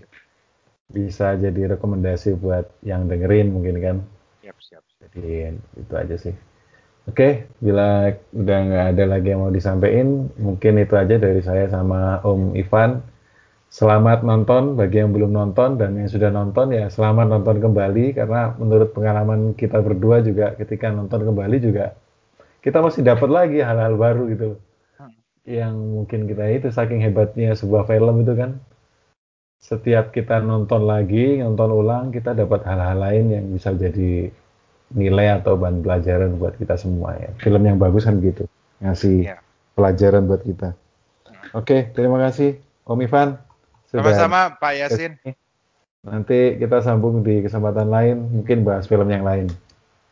bisa jadi rekomendasi buat yang dengerin mungkin kan. Siap, siap. siap. Jadi itu aja sih. Oke, bila udah nggak ada lagi yang mau disampaikan, mungkin itu aja dari saya sama Om Ivan. Selamat nonton bagi yang belum nonton dan yang sudah nonton ya selamat nonton kembali karena menurut pengalaman kita berdua juga ketika nonton kembali juga kita masih dapat lagi hal-hal baru gitu. Hmm. Yang mungkin kita itu saking hebatnya sebuah film itu kan setiap kita nonton lagi, nonton ulang, kita dapat hal-hal lain yang bisa jadi nilai atau bahan pelajaran buat kita semua ya. Film yang bagus kan gitu, ngasih Iya. pelajaran buat kita. Oke, terima kasih Om Ivan. Sama-sama Pak Yasin. Nanti kita sambung di kesempatan lain, mungkin bahas film yang lain.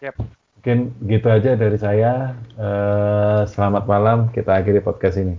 Yap. Mungkin gitu aja dari saya. Eh, selamat malam, kita akhiri podcast ini.